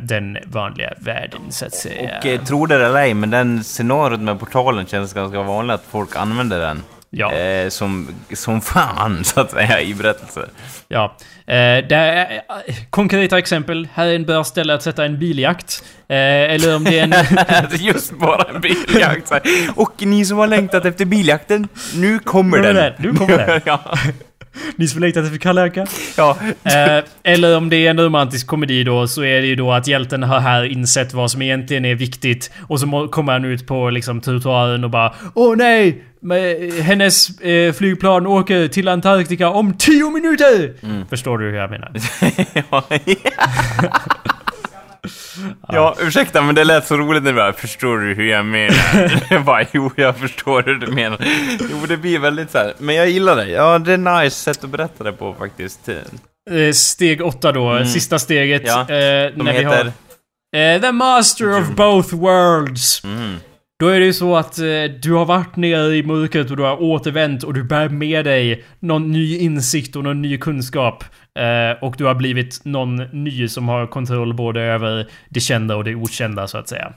den vanliga världen så att säga. Och eh, tro det eller ej, men den scenariot med portalen känns ganska vanligt att folk använder den. Ja. Eh, som, som fan, så att säga, i berättelser. Ja. Eh, det är, eh, konkreta exempel. Här är en bra ställe att sätta en biljakt. Eh, eller om det är en... Just bara en biljakt. Och ni som har längtat efter biljakten, nu kommer Nu är den. nu kommer den. ja. Ni som längtat efter Kalle Anka. ja. Eh, eller om det är en romantisk komedi då, så är det ju då att hjälten har här insett vad som egentligen är viktigt. Och så kommer han ut på liksom trottoaren och bara Åh nej! Men, Hennes eh, flygplan åker till Antarktika om 10 minuter! Förstår du hur jag menar? ja. Ja, ursäkta men det lät så roligt när du bara Förstår du hur jag menar? jag bara, jo jag förstår hur du menar. Jo det blir väldigt så här. men jag gillar det. Ja, det är nice sätt att berätta det på faktiskt. Eh, steg 8 då, sista steget. Ja, eh, när vi har... heter... Eh, the Master of Both Worlds. Mm. Då är det ju så att eh, du har varit nere i mörkret och du har återvänt och du bär med dig någon ny insikt och någon ny kunskap. Eh, och du har blivit någon ny som har kontroll både över det kända och det okända så att säga.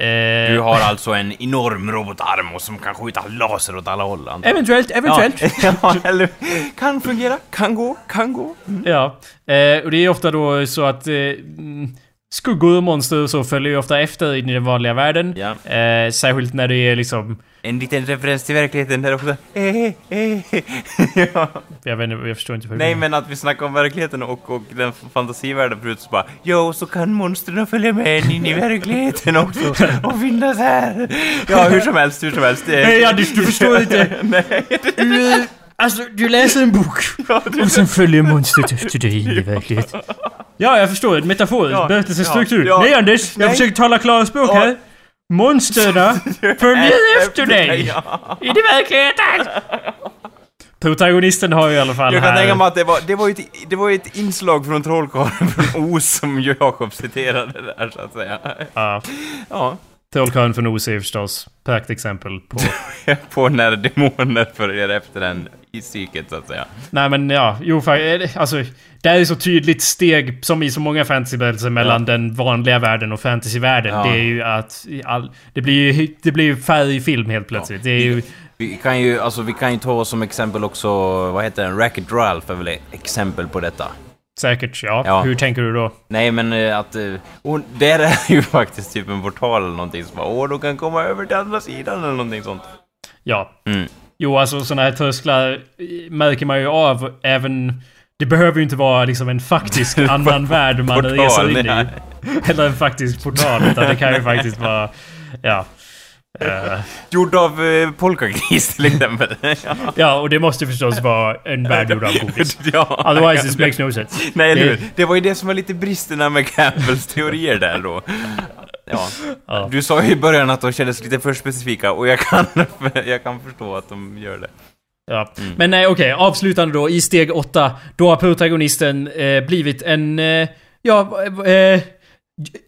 Eh, Du har alltså en enorm robotarm och som kan skjuta laser åt alla håll. Eventuellt, eventuellt. Ja, eller kan fungera, kan gå, kan gå. Ja, eh, och det är ofta då så att eh, mm, skuggor och monster och så följer ju ofta efter i den vanliga världen. Ja. Eh, särskilt när det är liksom, En liten referens till verkligheten där också. Eh, eh. ja. jag vet inte, jag förstår inte Nej, men att vi snackar om verkligheten och, och den fantasivärlden förut så bara Jo, så kan monstren följa med in i verkligheten också och finnas här. Ja, hur som helst, hur som helst. Nej Anders, du förstår inte. Nej. Du, alltså, du läser en bok och sen följer monstret efter dig in i verkligheten. Ja, jag förstår. En metafor, Ja, berättelsestruktur. ja, ja. Nej Anders, jag Nej. försöker tala klarspråk Ja. här. Monstren följer efter dig Ja. in i verkligheten. Protagonisten har ju i alla fall Jag kan här... tänka mig att det var, det var ju ett, det var ett inslag från Trollkarlen från Os som Jakob citerade där, så att säga. Ja, Ja. Trollkarlen från är förstås praktexempel på... På när demoner följer efter en i psyket, så att säga. Nej men ja, jo eh, alltså Det här är så tydligt steg, som i så många fantasyberättelser, mellan den vanliga världen och fantasyvärlden. Ja. Det är ju att... All, det blir ju det blir färgfilm helt plötsligt. Det är ju... Vi kan ju, alltså vi kan ju ta som exempel också, vad heter den, Racket Ralph är väl ett exempel på detta. Säkert, ja. Ja. Hur tänker du då? Nej men eh, att, eh, och där är ju faktiskt typ en portal eller någonting som bara, åh, de kan komma över till andra sidan eller någonting sånt. Ja. Mm. Jo, alltså sådana här trösklar eh, märker man ju av även... Det behöver ju inte vara liksom en faktisk annan värld man Portal, reser in i. Eller en faktisk portal. Utan det kan ju faktiskt vara... Ja. Eh, Gjord av eh, polkagris till exempel. ja. ja, och det måste förstås vara en värld gjord av godis. ja. Otherwise it makes no sense. Nej, eller Det- hur? Det var ju det som var lite bristerna med Campbells teorier där då. Ja. Ja. Du sa ju i början att de kändes lite för specifika och jag kan, jag kan förstå att de gör det. Ja. Men nej, okej. Avslutande då. I steg 8. Då har protagonisten eh, blivit en... Eh, ja, eh,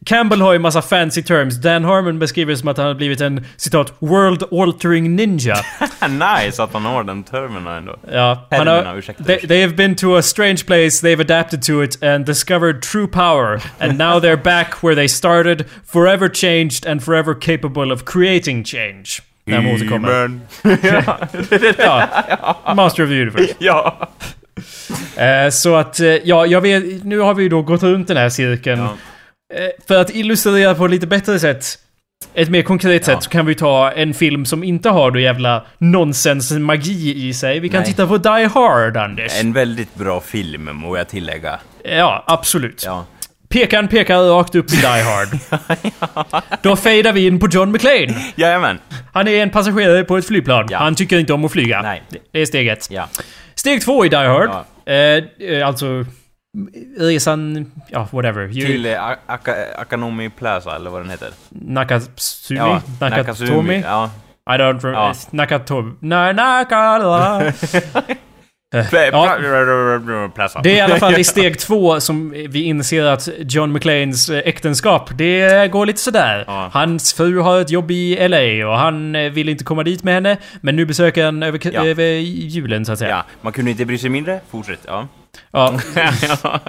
Campbell har ju massa fancy terms. Dan Harmon beskriver det som att han har blivit en citat “world-altering ninja”. nice att han har den termen ändå. Ja, han Termerna, har, ursäkta. they, they have been to a strange place, they've adapted to it and discovered true power. And now they're back where they started, forever changed and forever capable of creating change. När han återkommer. Ja. Master of the Universe. ja. Eh, så att, eh, ja, jag vet, nu har vi ju då gått runt den här cirkeln. Ja. Eh, för att illustrera på ett lite bättre sätt, ett mer konkret Ja. sätt, så kan vi ta en film som inte har då jävla nonsens-magi i sig. Vi kan Nej. titta på Die Hard, Anders. En väldigt bra film, må jag tillägga. Ja, absolut. Ja. Pekaren pekar rakt upp i Die Hard. Då fejdar vi in på John McClane. Jajamän. Han är en passagerare på ett flygplan. Ja. Han tycker inte om att flyga. Nej. Det är steg ett. Ja. Steg två i Die Hard. Ja. Eh, eh, alltså... Resan... Ja, whatever. Ju- Till eh, Aka- Akanomi Plaza, eller vad den heter. Nakasumi? Ja, Nakatomi? Ja. I don't remember. Ja. Nakatomi. Na, Nakala. Pla- Ja. Det är i alla fall i steg två som vi inser att John McClanes eh, äktenskap, det går lite sådär. Ja. Hans fru har ett jobb i LA och han eh, vill inte komma dit med henne. Men nu besöker han över, Ja. över julen så att säga. Ja, man kunde inte bry sig mindre. Fortsätt. Ja. Ja.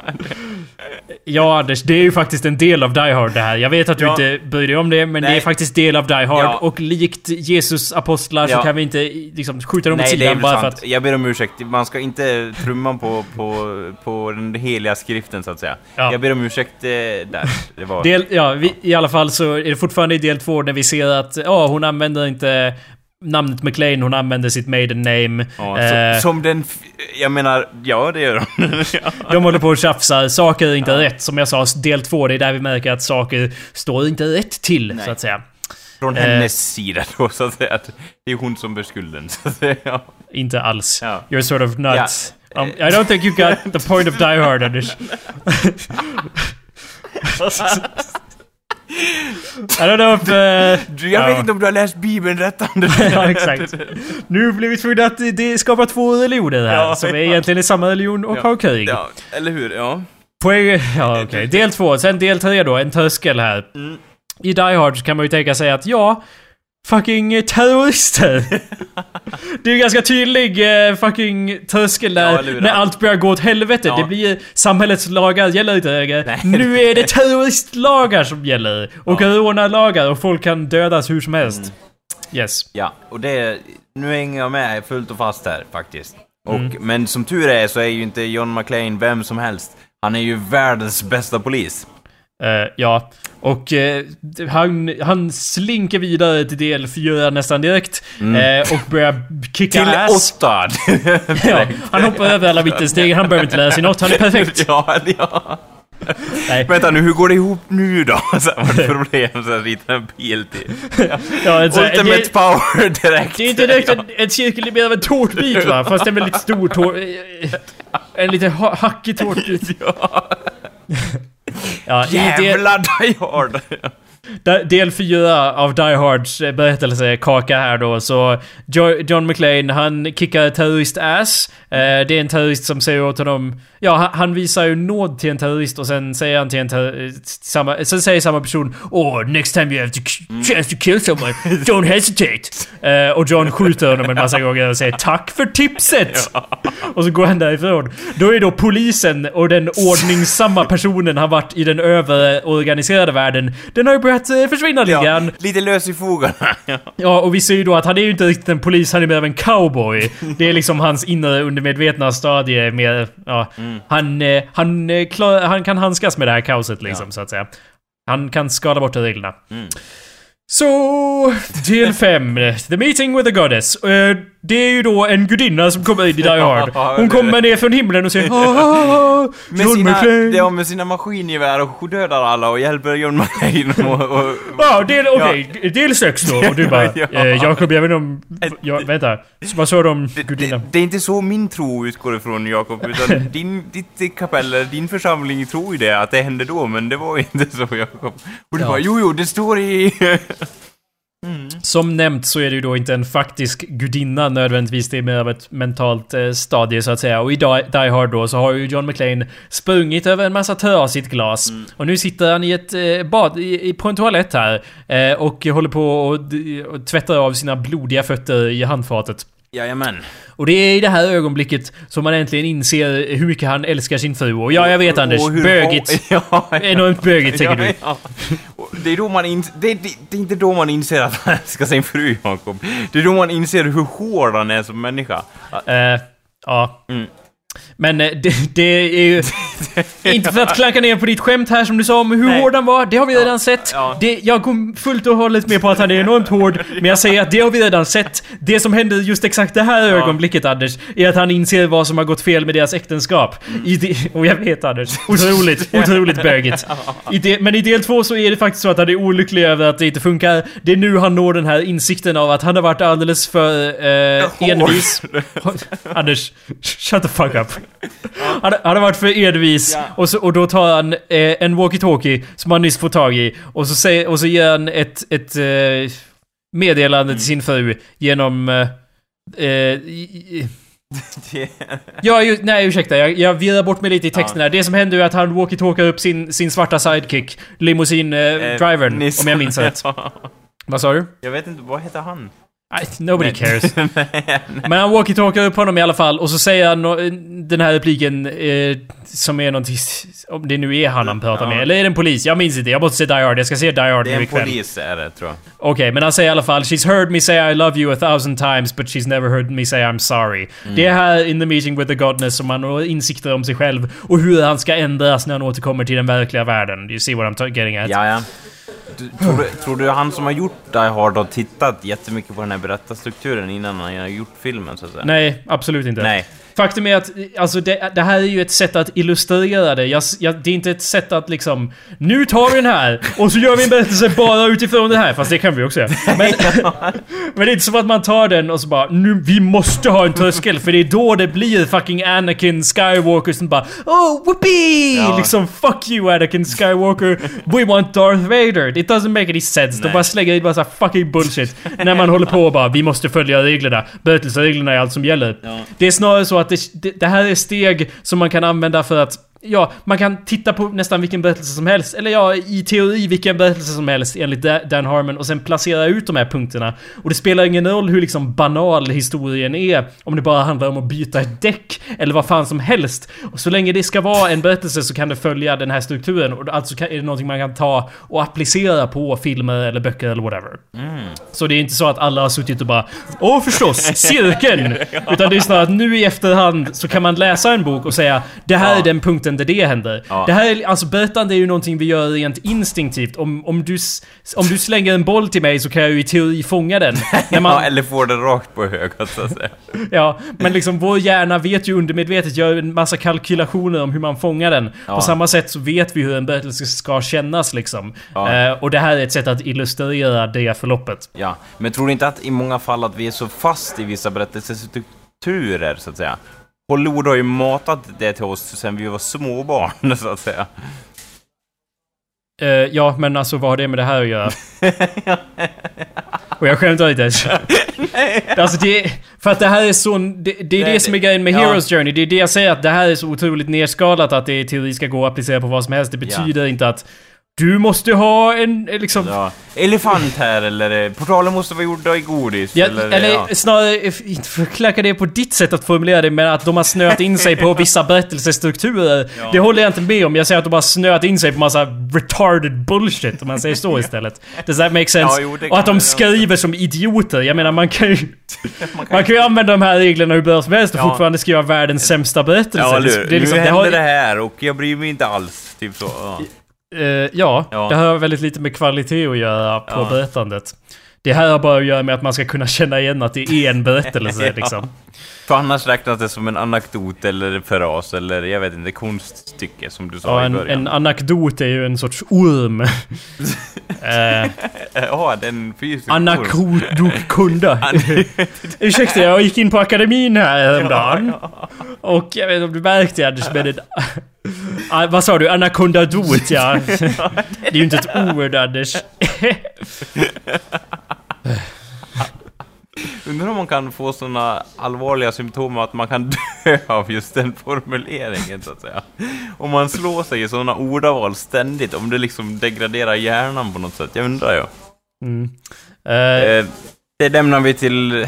ja, Anders, det är ju faktiskt en del av Die Hard det här. Jag vet att du Ja. inte bryr dig om det, men det Nej. är faktiskt del av Die Hard. Ja. Och likt Jesus apostlar så Ja. kan vi inte liksom skjuta dem åt Nej, det är sidan bara sant. för att... Jag ber om ursäkt. Man ska inte trumma på, på, på den heliga skriften, så att säga. Ja. Jag ber om ursäkt eh, där. Det var... Del, ja, vi, i alla fall så är det fortfarande i del två när vi ser att ja, hon använder inte namnet McLean, hon använder sitt maiden name. Ja, Eh, som, den... Jag menar, ja det gör hon. ja. De håller på och tjafsar, saker är inte rätt. Som jag sa, del två, det är där vi märker att saker står inte rätt till, Nej. så att säga. Från Eh. hennes sida då, så att säga. Det är hon som bär skulden, så att säga. Ja. Inte alls. Ja. You're sort of nuts. Um, I don't think you got the point of Die Hard, Anders. Don't know if... Uh, Du, Jag Ja. vet inte om du har läst Bibeln rätt, Anders. ja, exakt. Nu blir vi tvungna att det skapa två religioner här, Ja, som är ja. egentligen är samma religion och Ja. har krig. Ja, eller hur? Ja. Poäng... Ja, okej. Del två. Sen del tre då, en tröskel här. Mm. i Die Hard så kan man ju tänka sig att ja, fucking terrorister. det är ju ganska tydlig eh, fucking tröskel där Ja, när allt börjar gå åt helvete. Ja. Det blir samhällets lagar gäller inte längre. Nu är det terroristlagar som gäller. Och Ja. coronalagar och folk kan dödas hur som helst. Mm. Yes. Ja, och det... Nu hänger jag med fullt och fast här faktiskt. Och, Mm. Men som tur är så är ju inte John McClane vem som helst. Han är ju världens bästa polis. Eh, ja, och eh, han, han slinker vidare till del 4 nästan direkt. eh, och börjar kicka Mm. Till ass. åtta! Ja, han hoppar över alla mittensteg, han behöver inte lära sig något, han är perfekt. ja, ja. Nej, Vänta nu, hur går det ihop nu då? Så här var det problem, så här ritar en pil till. ja, alltså, Ultimate det, power direkt. det är inte direkt en, en cirkel, mer av en tårtbit va? Fast en väldigt stor tårt... eh, En lite ha hackig tårtbit. Ja. Ja, Jävla Die Hard! Del 4 av Die Hards eh, berättelsekaka här då, så jo John McClane, han kickar terrorist-ass. Eh, det är en terrorist som säger åt honom... Ja, han, visar ju nåd till en terrorist och sen säger han till en terrorist... Samma, sen säger samma person Oh, next time you have to chance to kill someone, don't hesitate. Eh, och John skjuter honom en massa gånger och säger Tack för tipset! Och så går han därifrån. Då är då polisen och den ordningsamma personen har varit i den överorganiserade världen. Den har ju börjat eh, försvinna lite Ja, lite lös i fogarna. Ja. Och vi ser ju då att han är ju inte riktigt en polis, han är mer av en cowboy. Det är liksom hans inre undermedvetna stadie med... Ja, han, eh, han, eh, klar, han kan handskas med det här kaoset liksom, Ja. så att säga. Han kan skada bort reglerna. Mm. Så, del 5. The meeting with the goddess. Eh, det är ju då en gudinna som kommer in i Die Hard. Hon kommer ner från himlen och säger "Ah, Med John sina, McClane." ja, med sina maskingevär och dödar alla och hjälper John McClane och... och Ja, del, okej, del 6 då. Och du bara, Ja. eh, Jakob, jag vet inte om... Ja, vänta. Vad sa du om det, gudinnan? det, det är inte så min tro utgår ifrån Jakob, utan din, ditt kapell, din församling tror ju det, att det hände då, men det var inte så Jakob. Och du Ja. bara, jo jo, det står i... Som nämnt så är det ju då inte en faktisk gudinna nödvändigtvis, det är mer av ett mentalt eh, stadie så att säga. Och i Die, Hard då så har ju John McClane sprungit över en massa trasigt glas. Och nu sitter han i ett eh, bad, i, på en toalett här. Eh, och håller på och, och tvättar av sina blodiga fötter i handfatet. Jajamän. Och det är i det här ögonblicket som man äntligen inser hur mycket han älskar sin fru. Och ja, jag vet Anders, Och hur- bögigt. Ja, Enormt bögigt tänker du. ja. Och Det är då man in, det, det, det är inte då man inser att han älskar sin fru, Jakob. Det är då man inser hur hård han är som människa. Eh, ja. Mm. Men eh, det, det är ju... inte för att klanka ner på ditt skämt här som du sa om hur Nej. hård han var. Det har vi redan sett. ja. Det, jag går fullt och hållet med på att han är enormt hård. Men jag säger att det har vi redan sett. Det som händer just exakt det här ögonblicket Anders, är att han inser vad som har gått fel med deras äktenskap. I och jag vet Anders, otroligt, otroligt bögigt. I det, men i del två så är det faktiskt så att han är olycklig över att det inte funkar. Det är nu han når den här insikten av att han har varit alldeles för eh, envis. Anders, shut the fuck up. Han, han har varit för envis Ja. och, så, och då tar han eh, en walkie-talkie som han nyss får tag i och så, säger, och så ger han ett, ett eh, meddelande till sin fru genom... Eh, eh, i- Det- ja, ju, nej ursäkta, jag, jag virrar bort mig lite i texten här. Det som händer är att han walkie-talkar upp sin, sin svarta sidekick, limousin-drivern, Eh, Nisse. om jag minns rätt. Ja. Vad sa du? Jag vet inte, vad heter han? Nej, nobody Nej. cares. Men han walkie-talkar upp honom i alla fall och så säger han nå- den här repliken eh, som är någonting... Om det nu är han han pratar med. Ja. Eller är det en polis? Jag minns inte. Jag måste se Die Hard. Jag ska se Die Hard Det är en ikväll. polis är det, tror jag. Okej, men han säger i alla fall She's heard me say I love you a thousand times but she's never heard me say I'm sorry. Mm. Det är här in the meeting with the godness som han har insikter om sig själv och hur han ska ändras när han återkommer till den verkliga världen. You see what I'm getting at? Ja, ja. Du, tror, du, tror du han som har gjort Die Hard har tittat jättemycket på den här berättarstrukturen innan han har gjort filmen, så att säga? Nej, absolut inte. Nej. Faktum är att alltså det, det här är ju ett sätt att illustrera det. Jag, jag, det är inte ett sätt att liksom... Nu tar vi den här och så gör vi en berättelse bara utifrån det här. Fast det kan vi också göra. Men, men det är inte som att man tar den och så bara nu, vi måste ha en tröskel för det är då det blir fucking Anakin Skywalker som bara Oh whoopee! Ja. Liksom fuck you Anakin Skywalker. We want Darth Vader. It doesn't make any sense. De bara slänger in massa fucking bullshit. när man håller på och bara vi måste följa reglerna. Berättelsereglerna är allt som gäller. Ja. Det är snarare så att det, det, det här är steg som man kan använda för att ja, man kan titta på nästan vilken berättelse som helst. Eller ja, i teori vilken berättelse som helst enligt Dan Harmon. Och sen placera ut de här punkterna. Och det spelar ingen roll hur liksom banal historien är. Om det bara handlar om att byta ett däck. Eller vad fan som helst. Och så länge det ska vara en berättelse så kan det följa den här strukturen. Och alltså är det någonting man kan ta och applicera på filmer eller böcker eller whatever. Mm. Så det är inte så att alla har suttit och bara Åh förstås, cirkeln! Utan det är snarare att nu i efterhand så kan man läsa en bok och säga Det här är den punkten där det händer. Ja. Det här är, alltså berättande är ju någonting vi gör rent instinktivt. Om, om, du, om du slänger en boll till mig så kan jag ju i teori fånga den. När man... ja, eller få den rakt på ögat så att säga. ja, men liksom vår hjärna vet ju undermedvetet, gör en massa kalkylationer om hur man fångar den. Ja. På samma sätt så vet vi hur en berättelse ska kännas liksom. Ja. Eh, och det här är ett sätt att illustrera det förloppet. Ja, men tror du inte att i många fall att vi är så fast i vissa berättelsestrukturer så att säga? Hollywood har ju matat det till oss sen vi var småbarn så att säga. Uh, ja, men alltså vad har det med det här att göra? Och jag skämtar inte ens. alltså det, för att det här är så... Det, det är Nej, det som är grejen med ja. Heroes Journey. Det är det jag säger att det här är så otroligt nerskalat att det i teori ska gå att applicera på vad som helst. Det betyder ja. inte att du måste ha en, eh, liksom... Ja. Elefant här, eller eh, portalen måste vara gjorda i godis. Ja, eller, eller ja. snarare, inte förkläcka det på ditt sätt att formulera det, men att de har snöat in sig på vissa berättelsestrukturer. Ja. Det håller jag inte med om. Jag säger att de har snöat in sig på massa retarded bullshit, om man säger så istället. Does that make sense? Ja, jo, Och att de skriver som idioter. Jag menar, man kan ju... man, kan man kan ju använda de här reglerna hur bra som helst och fortfarande skriva världens sämsta berättelse. Ja, det, det är liksom, nu händer det, har... det här och jag bryr mig inte alls. Typ så. Uh, ja, ja, det har väldigt lite med kvalitet att göra på ja. berättandet. Det här har bara att göra med att man ska kunna känna igen att det är en berättelse ja. liksom. För annars räknas det som en anekdot eller fras eller jag vet inte, konststycke som du sa ja, i början. En anekdot är ju en sorts orm. eh, ja, den fysiska Anakdokunda. Ursäkta, jag gick in på akademin här häromdagen. Och jag vet inte om du märkte Anders, men en... ah, vad sa du? Anakondadot ja. det är ju inte ett ord Anders. Undrar om man kan få såna allvarliga symptom att man kan dö av just den formuleringen så att säga. Om man slår sig i såna ordaval ständigt, om det liksom degraderar hjärnan på något sätt. Jag undrar ju. Mm. Uh, det lämnar vi till,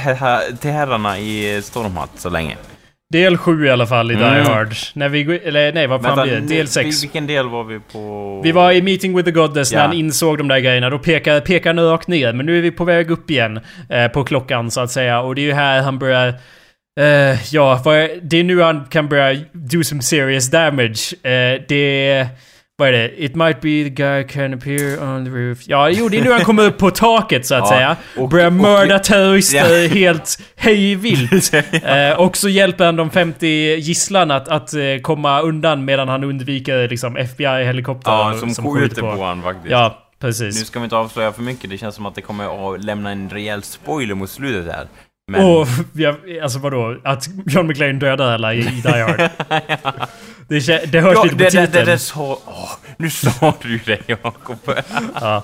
till herrarna i Stormhatt så länge. Del 7 i alla fall i mm. Die Hard. När vi, eller nej, vad fan blir det? Del 6. Vilken del var vi på? Vi var i Meeting with the Goddess ja. när han insåg de där grejerna. Då pekar, pekar han rakt ner. Men nu är vi på väg upp igen. Eh, på klockan så att säga. Och det är ju här han börjar... Eh, ja, det är nu han kan börja do some serious damage. Eh, det vad är det? It might be the guy can appear on the roof. Ja, jo, det är nu han kommer upp på taket så att ja, säga. Och börjar mörda terrorister ja. helt hejvilt. eh, och så hjälper han de 50 gisslan att, att eh, komma undan medan han undviker liksom FBI-helikoptrar. Ja, som, som skjuter på, på honom faktiskt. Ja, precis. Nu ska vi inte avslöja för mycket. Det känns som att det kommer att lämna en rejäl spoiler mot slutet här. Men... Och, ja, alltså vadå? Att John McClane dödar alla i Die Hard? ja. Det, det hörs ja, lite på det, titeln. Det, det, så, åh, nu sa du det Jakob. ja.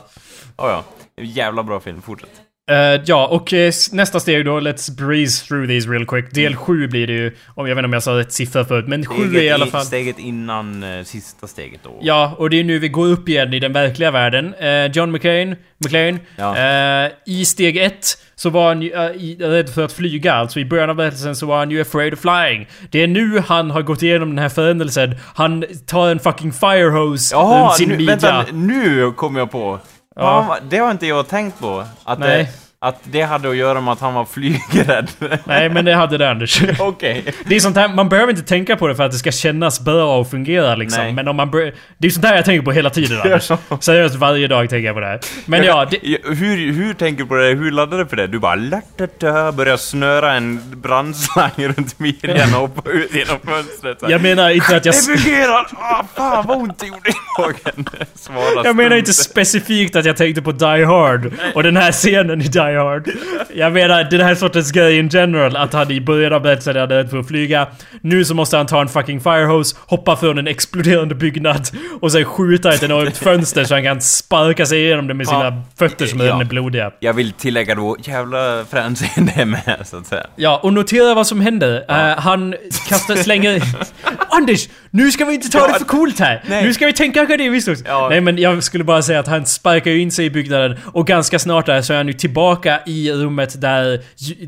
Oh, ja. Jävla bra film, fortsätt. Uh, ja, och uh, nästa steg då, let's breeze through these real quick. Del 7 mm. blir det ju, om jag vet inte om jag sa rätt siffra förut, men 7 är i alla fall... Steget innan uh, sista steget då. Ja, och det är nu vi går upp igen i den verkliga världen. John McCain, McClane, ja. i steg 1 så var han ju rädd för att flyga. Alltså i början av berättelsen så var han ju afraid of flying. Det är nu han har gått igenom den här förändringen. Han tar en fucking firehose runt sin midja. Vänta, nu kommer jag på. Ja. det har inte jag tänkt på. Att Nej. Att det hade att göra med att han var flygrädd. Nej, men det hade det Anders. Okej. Okay. Det är sånt här, man behöver inte tänka på det för att det ska kännas bra och fungera liksom. Nej. Men om man Det är sånt här jag tänker på hela tiden Anders. Seriöst, varje dag tänker jag på det här. Men ja... Det... Hur, hur tänker du på det? Hur laddar du för det? Du bara latata, börjar snöra en brandslang runt midjan och hoppa ut genom fönstret. Jag menar inte att jag... Det fungerar! Ah, fan vad ont det gjorde i magen. jag menar inte specifikt att jag tänkte på Die Hard och den här scenen i Die Die Hard. Jag menar den här sortens grej in general. Att han i början av berättelsen hade rädd för att flyga. Nu så måste han ta en fucking firehose, hoppa från en exploderande byggnad och sen skjuta ett enormt fönster så han kan sparka sig igenom det med sina ja, fötter som redan ja. är blodiga. Jag vill tillägga då, jävla frän scen det med så att säga. Ja, och notera vad som händer. Ja. Uh, han kastar, slänger... Anders! Nu ska vi inte ta det för coolt här! nej. Nu ska vi tänka akademiskt också! Ja. Nej men jag skulle bara säga att han sparkar ju in sig i byggnaden och ganska snart där så är han ju tillbaka i rummet där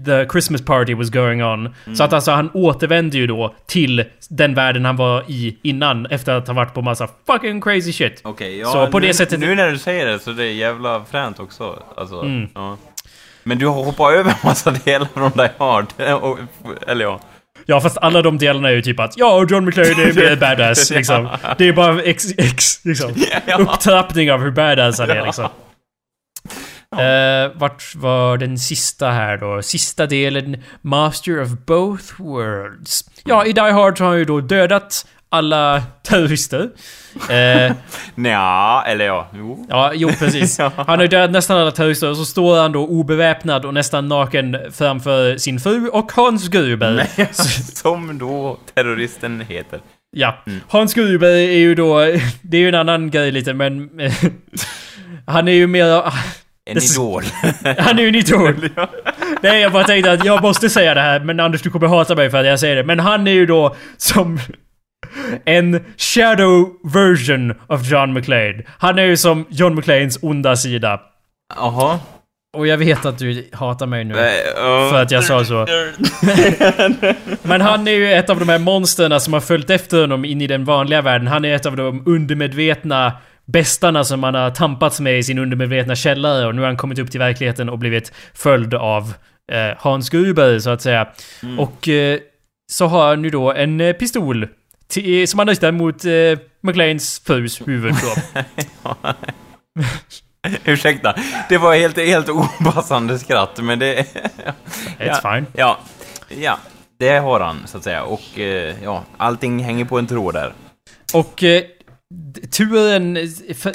the Christmas party was going on. Mm. Så att alltså han återvänder ju då till den världen han var i innan efter att ha varit på massa fucking crazy shit. Okej, ja, Så på det nu, sättet- Nu när du säger det så det är jävla fränt också. Alltså, Mm. ja. Men du har hoppat över en massa delar från Die Hard. Eller ja. Ja fast alla de delarna är ju typ att ja, John McClane är badass liksom. Det är bara ex, ex, liksom. Ja. upptrappning av hur badass han är liksom. Eh, vart var den sista här då? Sista delen, Master of both worlds. Ja, i Die Hard har han ju då dödat alla terrorister. Eh, Nja, eller ja. Jo. ja, jo precis. Han har ju dödat nästan alla terrorister och så står han då obeväpnad och nästan naken framför sin fru och Hans Gruber. Som då terroristen heter. Ja. Hans Gruber är ju då, det är ju en annan grej lite men... han är ju mer... En Det idol. Han är ju en idol. Nej, jag bara tänkte att jag måste säga det här, men Anders du kommer hata mig för att jag säger det. Men han är ju då som en shadow version of John McClane. Han är ju som John McClanes onda sida. Jaha. Och jag vet att du hatar mig nu. Ja. För att jag sa så. Men han är ju ett av de här monsterna som har följt efter honom in i den vanliga världen. Han är ett av de undermedvetna bästarna som han har tampats med i sin undermedvetna källare och nu har han kommit upp till verkligheten och blivit följd av eh, Hans Gruber så att säga. Och eh, så har han ju då en eh, pistol till, som han riktar mot eh, McLeans frus huvud. Ursäkta. Det var helt, helt opassande skratt, men det... It's ja. fine. Ja. Ja. Det har han, så att säga. Och eh, ja, allting hänger på en tråd där. Och eh, turen,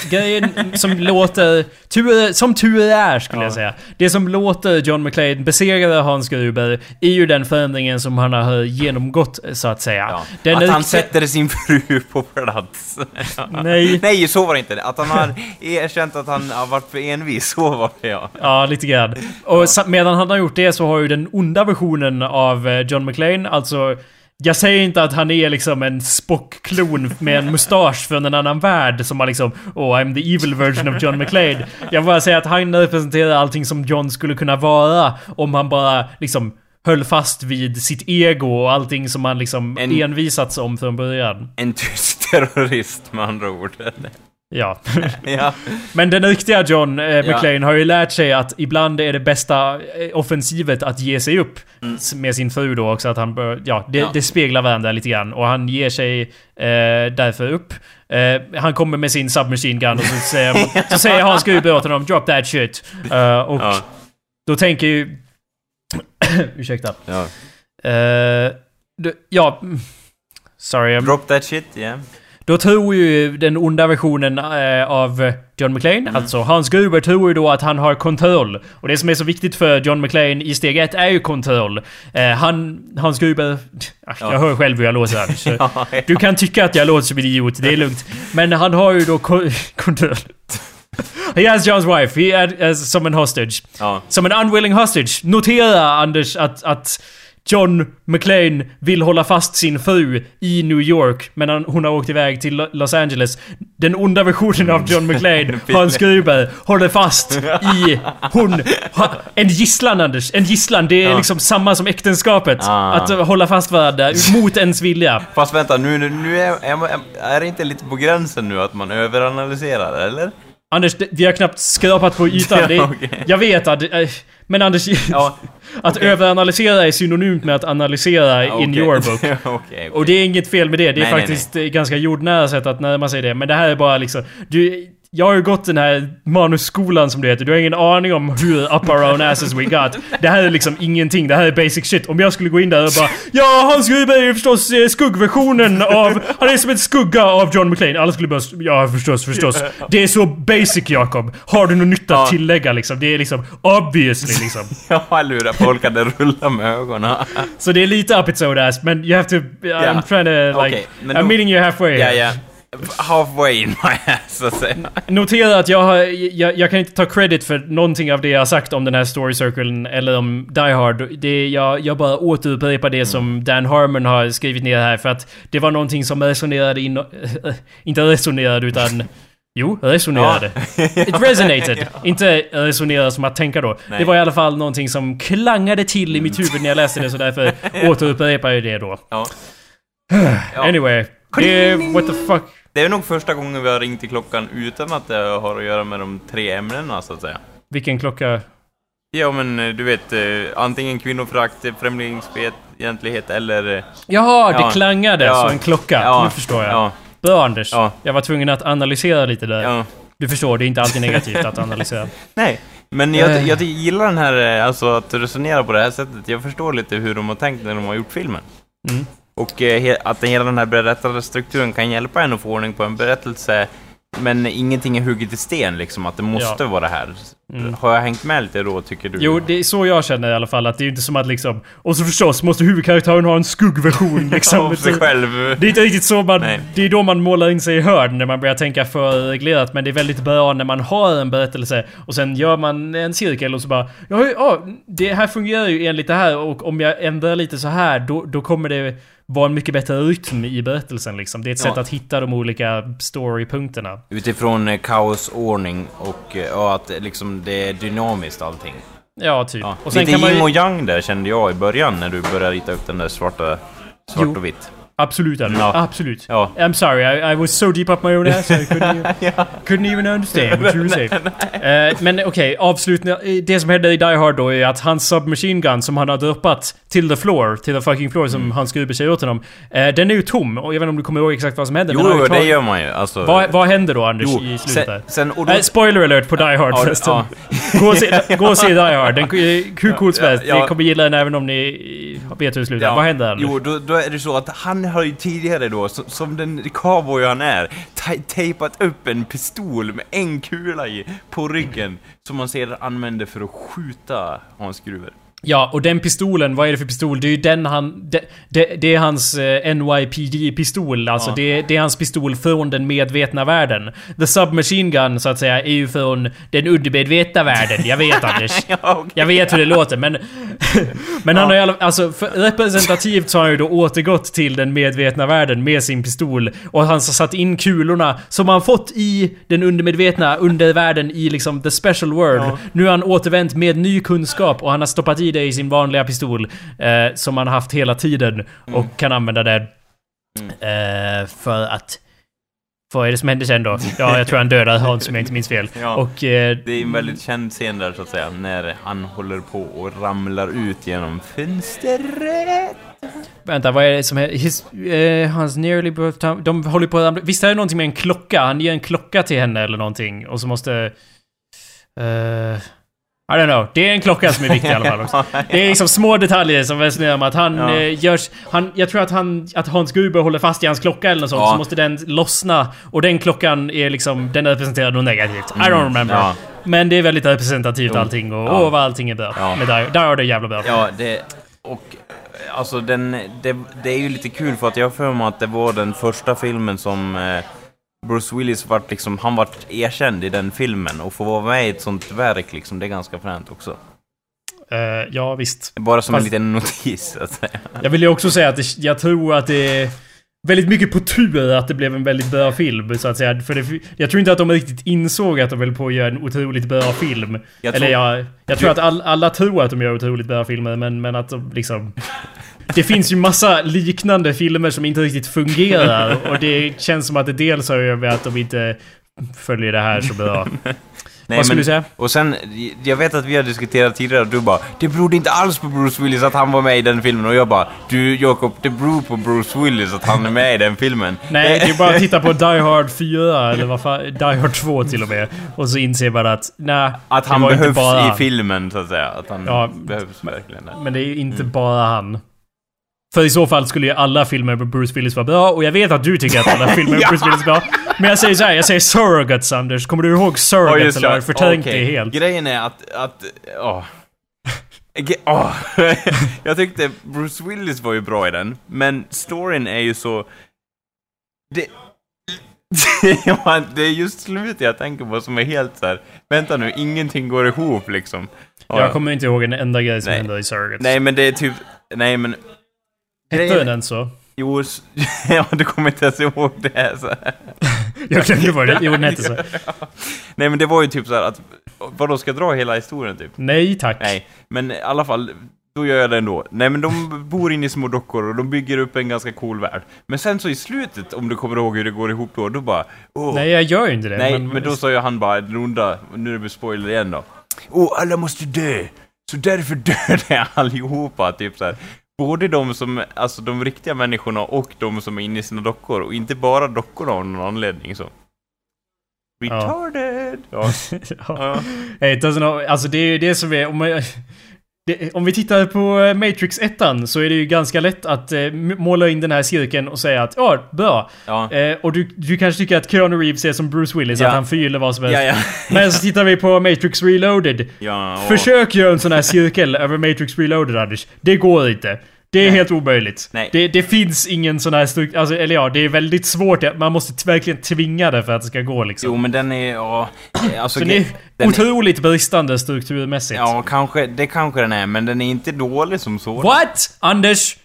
grejen som låter, tur, som tur är skulle Ja. jag säga. Det som låter John McClane besegra Hans Gruber är ju den förändringen som han har genomgått så att säga. Ja. Den att är han sätter sin fru på plats. Nej. Nej, så var det inte. Att han har erkänt att han har varit för envis, så var det ja. Ja, lite grann. Och sa- medan han har gjort det så har ju den onda versionen av eh, John McClane, alltså jag säger inte att han är liksom en Spock-klon med en mustasch från en annan värld som har liksom Oh, I'm the evil version of John McClane. Jag bara säger att han representerar allting som John skulle kunna vara om han bara liksom höll fast vid sitt ego och allting som han liksom En- envisats om från början. En tysk terrorist med andra ord. Ja. ja. Men den riktiga John eh, McClane har ju lärt sig att ibland är det bästa eh, offensivet att ge sig upp. S- Med sin fru då också, att han bör, ja, det, Ja. det speglar varandra lite grann. Och han ger sig eh, därför upp. Eh, han kommer med sin submachine gun och så säger, så säger Hans Gruber åt honom 'Drop that shit' Eh, Och Ja. då tänker ju... ursäkta. ja. Eh, du, ja... mm, Sorry, I'm Drop that shit, yeah. Då tror ju den onda versionen eh, av John McClane, alltså Hans Gruber, tror ju då att han har kontroll. Och det som är så viktigt för John McClane i steg ett är ju kontroll. Eh, han, Hans Gruber... Jag Ja. hör själv hur jag låter. Så Ja, Du kan tycka att jag låter som en idiot, det är lugnt. Men han har ju då ko- kontroll. He has John's wife, he had, as, som en hostage. ja. Som en unwilling hostage. Notera Anders att, att John McClane vill hålla fast sin fru i New York men han, hon har åkt iväg till Lo- Los Angeles. Den onda versionen av John McClane, Hans Gruber, håller fast i hon... En gisslan Anders, en gisslan. Det är Ja. liksom samma som äktenskapet. Ah. Att hålla fast varandra mot ens vilja. Fast vänta, nu, nu- är, är det inte lite på gränsen nu att man överanalyserar, eller? Anders, vi har knappt skrapat på ytan. Det, Ja, okej. Jag vet att... eh, Men Anders, Ja, att okej. överanalysera är synonymt med att analysera in okej. your book. Okej. Och det är inget fel med det. Det är Nej, nej, faktiskt nej, ganska jordnära sätt att närma sig det. Men det här är bara liksom... Du, jag har ju gått den här manusskolan som det heter. Du har ingen aning om hur up our own asses we got. Det här är liksom ingenting. Det här är basic shit. Om jag skulle gå in där och bara Ja, Hans Gruber är ju förstås eh, skuggversionen av... Han är som en skugga av John McClane. Alla skulle bara Ja, förstås, förstås. Det är så basic, Jakob. Har du något nytt att Ja. tillägga liksom? Det är liksom obviously liksom. Ja, eller hur? Folk hade rullat med ögonen. Så det är lite up its own ass, men you have to... I'm trying to like... Men I'm då- meeting you halfway. Ja, here. Ja. halfway in my ass, säga. Notera att jag, har, jag, jag kan inte ta credit för någonting av det jag har sagt om den här story circlen eller om Die Hard. Det, jag, jag bara återupprepar det som Dan Harmon har skrivit ner här för att det var någonting som resonerade in... inte resonerade utan... Jo, resonerade. It resonated. Inte resonera som att tänka då. Nej. Det var i alla fall någonting som klangade till i mitt huvud när jag läste det så därför återupprepar jag det då. Ja. Ja. Anyway. Det, what the fuck. Det är nog första gången vi har ringt i klockan utan att det har att göra med de tre ämnena, så att säga. Vilken klocka? Ja, men eh, du vet, eh, antingen kvinnoförakt, främlingsfientlighet eller... eh, Jaha, det Ja. klangade Ja. som en klocka. Ja. Nu förstår jag. Ja, Bra Anders. Ja. Jag var tvungen att analysera lite där. ja. Du förstår, det är inte alltid negativt att analysera. Nej, men jag, jag gillar den här, alltså att resonera på det här sättet. Jag förstår lite hur de har tänkt när de har gjort filmen. Mm. Och eh, att hela den här berättarstrukturen kan hjälpa en att få ordning på en berättelse, men ingenting är hugget i sten liksom, att det måste Ja. vara det här. Mm. Har jag hängt med lite då, tycker du? Jo, det är så jag känner i alla fall. Att det är inte som att liksom... Och så förstås måste huvudkaraktären ha en skuggversion liksom. Av sig själv. Det är inte riktigt så man... Nej. Det är då man målar in sig i hörn när man börjar tänka för reglerat. Men det är väldigt bra när man har en berättelse och sen gör man en cirkel och så bara... Ja, ja det här fungerar ju enligt det här och om jag ändrar lite så här då, då kommer det vara en mycket bättre rytm i berättelsen liksom. Det är ett Ja. sätt att hitta de olika storypunkterna. Utifrån eh, kaosordning och, eh, och att eh, liksom det är dynamiskt allting. Ja, typ. Ja. Och sen Lite yin ju... och yang där kände jag i början när du började rita upp den där svarta, svart Jo. och vitt. Absolut, Anders. Ja. Absolut. Ja. I'm sorry, I, I was so deep up my own ass I couldn't, even, couldn't even understand what you were saying. Eh, men okej, avslutning. eh, Det som händer i Die Hard då är att hans submachine gun som han har droppat till the floor, till the fucking floor som Hans Gruber säger åt honom. Eh, den är ju tom och jag vet inte om du kommer ihåg exakt vad som han har Jo, ju det gör man ju. Alltså, vad, vad händer då Anders jo, i slutet sen, sen, och då, Nej, spoiler alert på Die Hard Ja, förresten. ja. Gå, och se, gå och se Die Hard. Den, hur coolt som helst. Ni kommer gilla den även om ni vet hur det slutar. Vad händer Anders? Jo, då, då är det så att han har ju tidigare då, som, som den cowboy han är, tejpat upp en pistol med en kula i på ryggen som man sedan använder för att skjuta Hans Gruber. Ja, och den pistolen, vad är det för pistol? Det är ju den han... Det, det, det är hans eh, NYPD-pistol. Alltså Ja. det, det är hans pistol från den medvetna världen. The Submachine Gun, så att säga, är ju från den undermedvetna världen. Jag vet Anders. Ja, okej. Jag vet hur det låter men... men han har ju alltså representativt så har han ju då återgått till den medvetna världen med sin pistol. Och han har satt in kulorna som han fått i den undermedvetna undervärlden i liksom the special world. Ja. Nu har han återvänt med ny kunskap och han har stoppat i det i sin vanliga pistol. Eh, som har haft hela tiden. Och kan använda den. Eh, för att... Vad är det som händer sen då? Ja, jag tror han dödar Hans om jag inte minns fel. Ja. Och... Eh, Det är en väldigt känd scen där så att säga, när han håller på och ramlar ut genom fönstret. Vänta, vad är det som är... His, eh, hans nearly birth. De håller på att ramla... Visst är det någonting med en klocka? Han ger en klocka till henne eller någonting. Och så måste... eh, I don't know. Det är en klocka som är viktig i alla fall också. Det är liksom små detaljer som resonerar om att han Ja. eh, görs... Han, jag tror att han... Att Hans Gruber håller fast i hans klocka eller något sånt. Ja. Så måste den lossna. Och den klockan är liksom... Den representerar något negativt. I don't remember. Ja. Men det är väldigt representativt allting. Och Ja. åh vad allting är bra. Ja. Med där, där är det jävla bra. Ja, det... Och eh, alltså den... Det, det är ju lite kul för att jag har för mig att det var den första filmen som eh, Bruce Willis vart liksom... Han vart erkänd i den filmen och få vara med i ett sånt verk liksom, det är ganska fränt också. Eh, ja, visst. Bara som en Fast- liten notis, så att säga. Jag vill ju också säga att det, jag tror att det är väldigt mycket på tur att det blev en väldigt bra film, så att säga. För det, jag tror inte att de riktigt insåg att de höll på att göra en otroligt bra film. Jag Eller tror- jag, jag tror att all, alla tror att de gör otroligt bra filmer, men, men att de liksom... Det finns ju massa liknande filmer som inte riktigt fungerar och det känns som att det dels har att göra med att de inte följer det här så bra. Nej, Vad skulle men- du säga? Och sen, jag vet att vi har diskuterat tidigare och du bara Det berodde inte alls på Bruce Willis att han var med i den filmen och jag bara Du Jakob, det beror på Bruce Willis att han är med i den filmen. Nej, det är bara att titta på Die Hard 4 eller vad fan, Die Hard 2 till och med. Och så inser man att, nej, Att han behövs bara i filmen så att säga. Att han Ja, behövs verkligen. Men det är inte Mm. bara han. För i så fall skulle ju alla filmer med Bruce Willis vara bra, och jag vet att du tycker att alla filmer med. Bruce Willis är bra. Men jag säger så här, jag säger Surrogates Anders. Kommer du ihåg Surrogates eller har jag förträngt Okej. det helt? Grejen är att, att, åh. Åh. jag tyckte Bruce Willis var ju bra i den, men storyn är ju så... Det, det är just slutet jag tänker på som är helt så här. vänta nu, ingenting går ihop liksom. Ja, Jag kommer inte ihåg en enda grej som hände i Surrogates. Nej, men det är typ, nej men, Hette den så? jo, ja, du kommer inte ens ihåg det. Så. här. Jag glömde vad det Jo, den hette så. Nej, men det var ju typ så här att, vadå, ska jag dra hela historien typ? Nej tack. Nej, men i alla fall, då gör jag det ändå. Nej, men de bor inne i små dockor och de bygger upp en ganska cool värld. Men sen så i slutet, om du kommer ihåg hur det går ihop då, då bara, åh, Nej, jag gör ju inte det. Nej, men, då sa ju han bara, den onda, nu är det spoiler igen då. Åh, alla måste dö! Så därför dödar allihopa, typ så här. Både de som, alltså de riktiga människorna och de som är inne i sina dockor, och inte bara dockorna av någon anledning så. Retarded! Ja. ja. ja. Hey, alltså det är ju det som är... Om, man, det, om vi tittar på eh, Matrix 1 så är det ju ganska lätt att eh, måla in den här cirkeln och säga att ja, bra. Ja. Eh, och du, du kanske tycker att Keanu Reeves är som Bruce Willis, Ja. att han förgyller vad som helst. Ja. Men så tittar vi på Matrix Reloaded. Försök göra en sån här cirkel över Matrix Reloaded, Anders. Det går inte. Det är Nej. helt omöjligt. Nej. Det, det finns ingen sån här struktur, alltså, eller ja, det är väldigt svårt. Man måste verkligen tvinga det för att det ska gå liksom. Jo, men den är, ja, alltså... så det är den otroligt bristande strukturmässigt. Ja, kanske, det kanske den är, men den är inte dålig som så. What? Anders?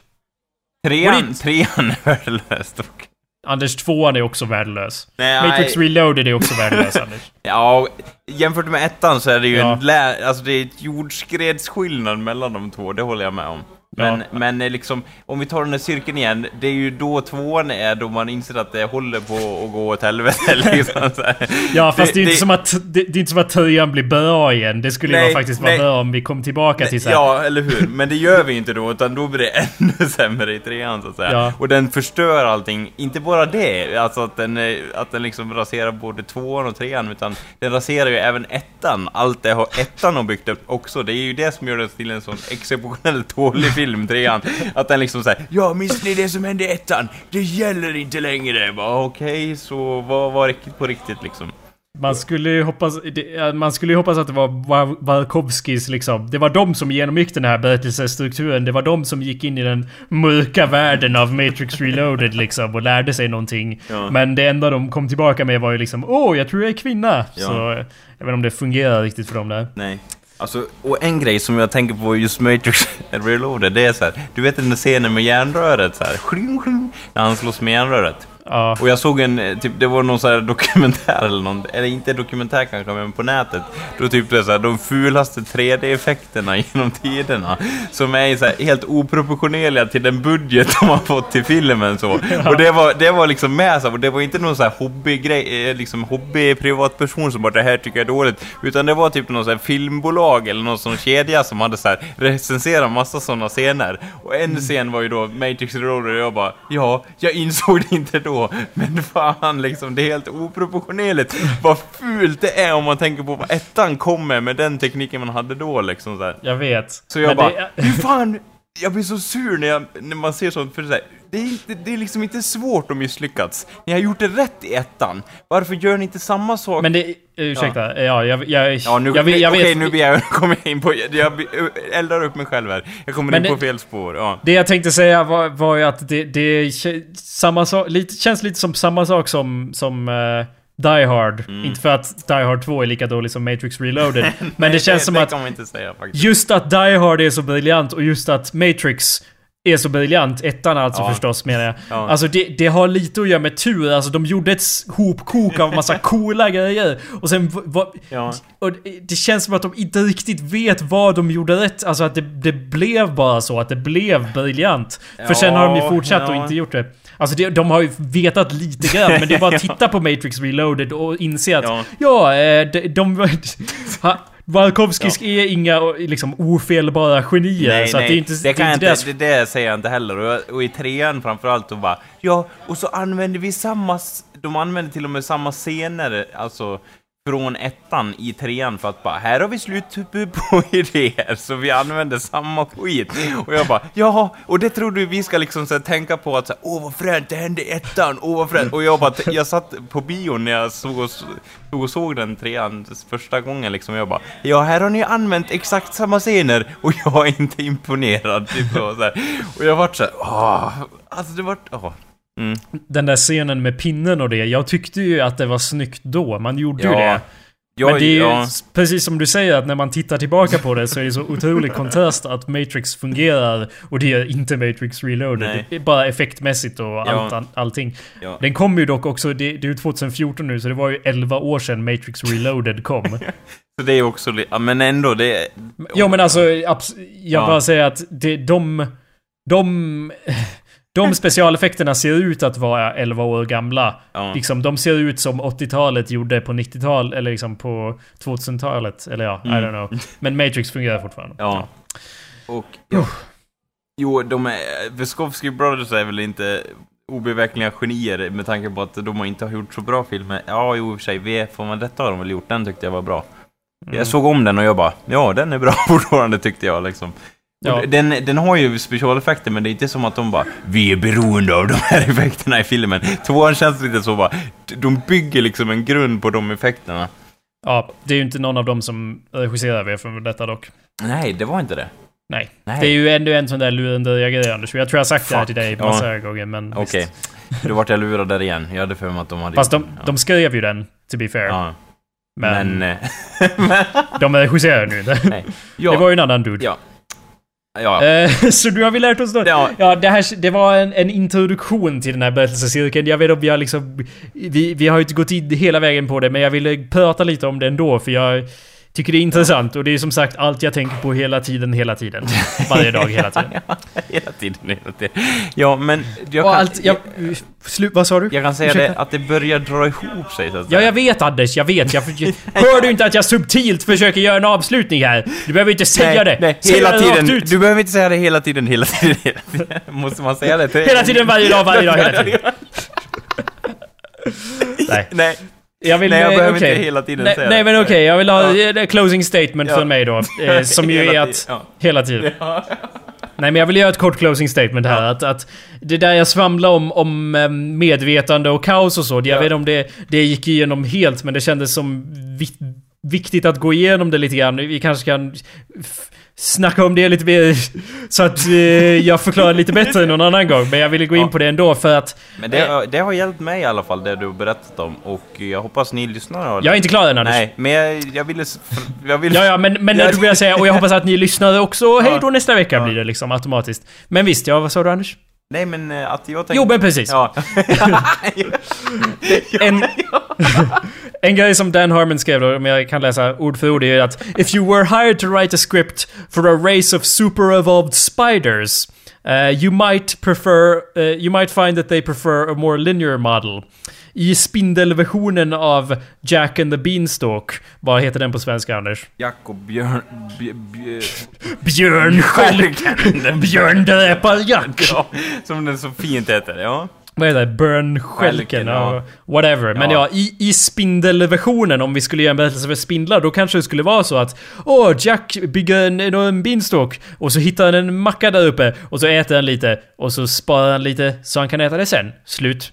Trean, trean är värdelös dock. Anders, tvåan är också värdelös. Nej. Matrix Reloaded är också värdelös, Anders. Ja, jämfört med ettan så är det ju Ja. en lä... Alltså det är ett jordskredsskillnad mellan de två, det håller jag med om. Men, Ja. men eh, liksom, om vi tar den här cirkeln igen, det är ju då tvåan är då man inser att det håller på att gå åt helvete liksom. Ja, fast det, är inte som att, det, det är inte som att trean blir bra igen. Det skulle ju Nej, vara faktiskt vara nej. bra om vi kom tillbaka till så här. Ja, eller hur? Men det gör vi inte då, utan då blir det ännu sämre i trean så att säga. Ja. Och den förstör allting, inte bara det, alltså att den, eh, att den liksom raserar både tvåan och trean, utan den raserar ju även ettan. Allt det har ettan har byggt upp också. Det är ju det som gör den till en sån exceptionellt dålig film, trean. Att den liksom säger Ja, minns ni det som hände i ettan? Det gäller inte längre. Okej, så vad var riktigt på riktigt liksom? Man skulle ju hoppas, man skulle hoppas att det var Wachowskis liksom. Det var de som genomgick den här berättelsestrukturen. Det var de som gick in i den mörka världen av Matrix Reloaded liksom och lärde sig någonting. Ja. Men det enda de kom tillbaka med var ju liksom Åh, jag tror jag är kvinna. Ja. Så jag vet inte om det fungerar riktigt för dem där. Nej. Alltså, och en grej som jag tänker på just Matrix Reloaded, det är så här, du vet den där scenen med järnröret så här, skling, skling, när han slåss med järnröret. Ja. Och jag såg en, eh, typ, det var någon så här dokumentär eller någon, eller inte dokumentär kanske, men på nätet. Då typ det är så här, de fulaste 3D-effekterna genom tiderna. Som är så här, helt oproportionerliga till den budget de har fått till filmen så. Och det var, det var liksom med så här, och det var inte någon så här hobbygrej, eh, liksom hobby-privatperson som bara det här tycker jag är dåligt. Utan det var typ någon så här filmbolag eller någon sån kedja som hade så här recenserat massa sådana scener. Och en scen var ju då Matrix Reloaded och jag bara, ja, jag insåg det inte då. Men fan liksom, det är helt oproportionerligt vad fult det är om man tänker på vad ettan kommer med den tekniken man hade då liksom så här. Jag vet. Så jag Men bara, det- hur fan, jag blir så sur när, jag, när man ser sånt, för det är, det, är inte, det är liksom inte svårt att misslyckas. Ni har gjort det rätt i ettan, varför gör ni inte samma sak? Men det... Ursäkta. Ja, jag, jag, ja, nu, jag, vet- jag okej, vet. nu jag, kommer jag in på, jag eldar upp mig själv här. Jag kommer Men in på det- fel spår, ja. Det jag tänkte säga var, var ju att det, det kä- samma sak, lite, känns lite som samma sak som, som eh, Die Hard. Mm. Inte för att Die Hard 2 är lika dålig som Matrix Reloaded. men det känns som det att inte säga faktiskt. just att Die Hard är så briljant och just att Matrix är så briljant, ettan alltså Ja. förstås menar jag. Ja. Alltså det, det har lite att göra med tur, alltså de gjorde ett hopkok av massa coola grejer. Och sen va, Ja. och det- det känns som att de inte riktigt vet vad de gjorde rätt. Alltså att det, det blev bara så, att det blev briljant. För sen har de ju fortsatt och inte gjort det. Alltså det, de har ju vetat lite grann, men det är bara att titta på Matrix Reloaded och inse att Ja. ja, eh, de... de Valkovskis är inga liksom ofelbara genier. Nej, så nej, det är inte det, kan är jag inte inte, det, det säger jag inte heller. Och, och i trean framförallt, då bara, ja, och så använder vi samma, de använder till och med samma scener, alltså från ettan i trean för att bara, här har vi slut på idéer, så vi använder samma skit. Och jag bara, ja, och det tror du vi ska liksom så här, tänka på att så här, åh vad fränt, det hände i ettan, åh vad fränt. Och jag bara, jag satt på bion när jag såg och, såg och såg den trean första gången liksom, och jag bara, ja, här har ni använt exakt samma scener och jag är inte imponerad. Typ, och, så här. och jag vart så här, åh, alltså det vart, åh. Mm. Den där scenen med pinnen och det. Jag tyckte ju att det var snyggt då. Man gjorde ju Ja. det. Ja, Men det är ju ja. precis som du säger att när man tittar tillbaka på det så är det så otrolig kontrast att Matrix fungerar och det gör inte Matrix Reloaded. Nej. Det är bara effektmässigt och allt, all, allting. Ja. Den kom ju dock också, det, det är ju 2014 nu så det var ju 11 år sedan Matrix Reloaded kom. Så det är också ja, men ändå det... Jo men alltså, jag Ja. bara säger att det, de... De... De specialeffekterna ser ut att vara 11 år gamla. Ja. Liksom, de ser ut som 80-talet gjorde på 90-tal, eller liksom på 2000-talet. Eller ja, I Mm. don't know. Men Matrix fungerar fortfarande. Ja. Och... Ja. Jo, de är... Veskovsky Brothers är väl inte obevekliga genier med tanke på att de har inte har gjort så bra filmer. Ja, jo, i och för sig, V för man detta har de väl gjort. Den tyckte jag var bra. Mm. Jag såg om den och jag bara, ja, den är bra fortfarande tyckte jag liksom. Ja. Den, den har ju specialeffekter, men det är inte som att de bara Vi är beroende av de här effekterna i filmen. Tvåan känns lite så bara De bygger liksom en grund på de effekterna. Ja, det är ju inte någon av dem som regisserar V för detta dock. Nej, det var inte det. Nej. Nej. Det är ju ändå en sån där lurendrejare Anders. Jag tror jag har sagt det här Fuck. till dig Ja. massa gånger, men Okej. visst. Då vart jag lurad där igen. Jag hade för mig att de hade Fast de, den. de skrev ju den, to be fair. Ja. Men, Men... eh, men de regisserar nu inte. nej. Ja. Det var ju en annan dude. Ja. Ja. Eh, så du har vi lärt oss då? Ja. Ja, det, här, det var en, en introduktion till den här berättelsecirkeln. Jag vet om vi har liksom... Vi, vi har ju inte gått in hela vägen på det, men jag ville prata lite om det ändå, för jag tycker det är intressant. Och det är som sagt allt jag tänker på hela tiden, hela tiden. Varje dag, hela tiden. hela tiden, hela tiden. Ja, men... Jag kan, allt... Jag, slu, vad sa du? jag kan säga Ursäkta? det, att det börjar dra ihop sig, så att Ja, säga. jag vet Anders, jag vet. Jag, jag, hör du inte att jag subtilt försöker göra en avslutning här? Du behöver inte säga det. Nej, Säg hela det tiden. ut. Du behöver inte säga det hela tiden, hela tiden, hela tiden. Måste man säga det? till- Hela tiden, varje dag, varje dag, hela tiden. Nej. Nej. Jag vill... Nej, jag eh, behöver okej. inte hela tiden nej, säga nej, det. men okej. jag vill ha Ja. ett closing statement Ja. från mig då. Eh, som ju är att... ja. Hela tiden. Nej, men jag vill göra ett kort closing statement här. Att, att det där jag svamlade om, om eh, medvetande och kaos och så. Jag Ja. vet inte om det, det gick igenom helt, men det kändes som vi, viktigt att gå igenom det lite grann. Vi kanske kan snacka om det lite mer så att eh, jag förklarar lite bättre någon annan gång. Men jag ville gå in Ja. på det ändå för att Men det, det har hjälpt mig i alla fall, det du har berättat om. Och jag hoppas ni lyssnar har jag är inte klar än Anders. Nej, men jag, jag ville... Jag ville Ja, ja, men, men när du börjar säga och jag hoppas att ni lyssnar också. Hej då nästa vecka Ja. blir det liksom automatiskt. Men visst, ja, vad sa du Anders? Nej, men eh, att jag tänkte... Jo, men precis. Ja. En, en grej som Dan Harmon skrev då, om jag kan läsa ord för ord, är att If you were hired to write a script for a race of super-evolved spiders uh, you might prefer, uh, you might find that they prefer a more linear model. I spindelversionen av Jack and the Beanstalk, vad heter den på svenska Anders? Jakob Björn... Bj, bj, Björn själv! Björn dräpar Jack! ja, som den så fint heter, ja. Vad heter det? Burnskälken? Ja. Whatever. Men Ja. ja, i, i spindelversionen, om vi skulle göra en berättelse för spindlar, då kanske det skulle vara så att Åh, Jack bygger en, en, beanstalk och så hittar han en macka där uppe och så äter han lite och så sparar han lite så han kan äta det sen. Slut.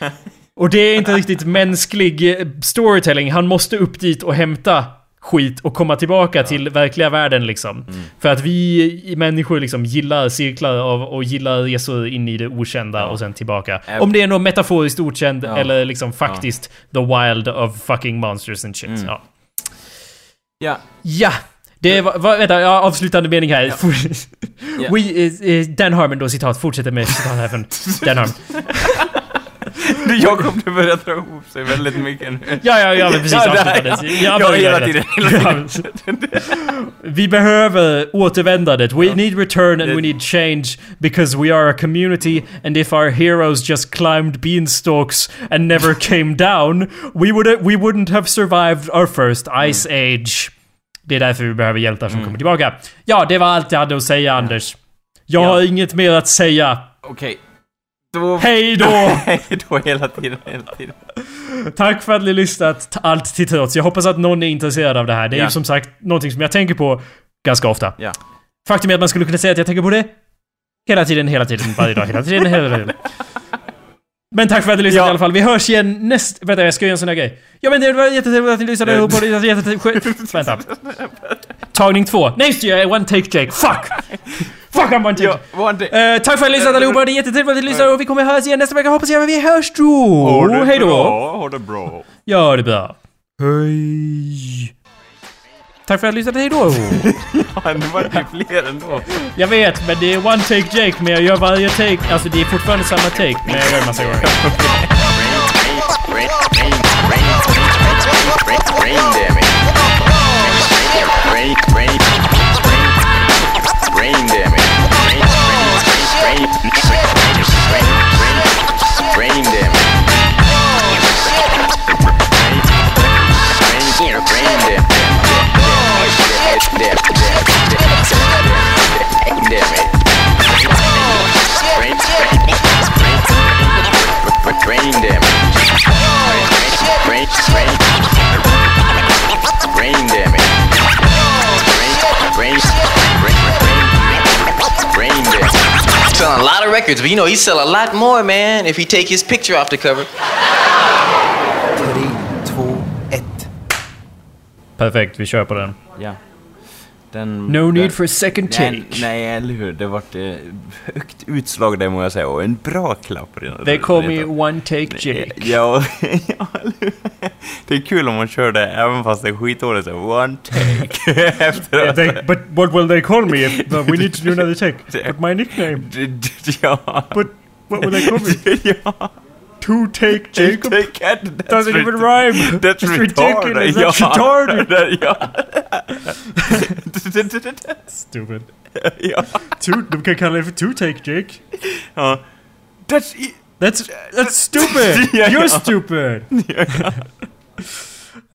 Och det är inte riktigt mänsklig eh, storytelling. Han måste upp dit och hämta skit och komma tillbaka till verkliga världen liksom. För att vi människor liksom gillar cirklar av och gillar resor in i det okända Ja. och sen tillbaka. Äh, Om det är något metaforiskt okänd Ja. eller liksom faktiskt the wild of fucking monsters and shit. Mm. Ja. Ja. ja. Det var, var, vänta, ja, avslutande mening här. Ja. We, eh, Dan Harmon då, citat, fortsätter med citat här från Dan Harmon. Du Jakob, det börjar dra ihop sig väldigt mycket nu. Ja, ja, ja, men precis Ja, avslutande. ja. Jag Ja, börjar hela det. tiden, hela Ja. Vi behöver återvändandet. We need return and we need change because we are a community and if our heroes just climbed beanstalks and never came down we, would, we wouldn't have survived our first ice age. Det är därför vi behöver hjältar som kommer tillbaka. Ja, det var allt jag hade att säga Anders. Jag Ja. har inget mer att säga. Okej. Då... Hej då! Hej då hela tiden, hela tiden. Tack för att ni lyssnat allt till trots. Jag hoppas att någon är intresserad av det här. Det är Ja. ju som sagt någonting som jag tänker på ganska ofta. Ja. Faktum är att man skulle kunna säga att jag tänker på det hela tiden, hela tiden, varje dag, hela tiden, hela tiden. Men tack för att ni lyssnade Ja. i alla fall. Vi hörs igen näst... Vänta, jag ska göra en sån här grej. Ja men det var jättetrevligt att ni lyssnade på det. Jättetrevligt. Vänta. Tagning två. Nej just det, one take Jake. Fuck! Fuck I'm one take! Ja, one take. Eh, tack för att ni lyssnat allihopa, det är jättetrevligt att ni lyssnar och vi kommer höras igen nästa vecka hoppas jag, vi hörs då! Ha det Hej då! bra, Ha det bra. Ja, det är bra. Hej! Tack för att ni lyssnade, hej då! Ja, nu var det fler ändå. jag vet, men det är one take Jake, men jag gör varje take, alltså det är fortfarande samma take, men jag gör en massa gånger. Brain damage. Brain, brain, brain, brain damage. Brain, brain, brain, brain, brain, brain damage. Brain, brain, brain. Brain, brain, brain damage. Brain, brain, brain. Brain, brain, brain, brain damage. selling a lot of records, but you know, he sell a lot more, man, if he take his picture off the cover. Tre, två, ett. Perfekt, vi kör på den. Ja. Den, No den, need for a second take. Nej, nej, eller hur? Det vart eh, högt utslag det må jag säga och en bra klapp redan. They call me redan. one take Jake. Ja, ja? Det är kul om man kör det även fast det är skitdåligt så one take Yeah, efteråt. they, but what will they call me if uh, we need to do another take? But my nickname. Ja. But what will they call me? ja. Two take Jacob? Take it. That's Doesn't even rhyme. That's It's retarded. ridiculous. That's retarded. ja. Stupid. ja. Two, de kan kalla det för two take Jake. Uh, ja. That's... That's that's stupid. Ja, You're ja. stupid. Ja.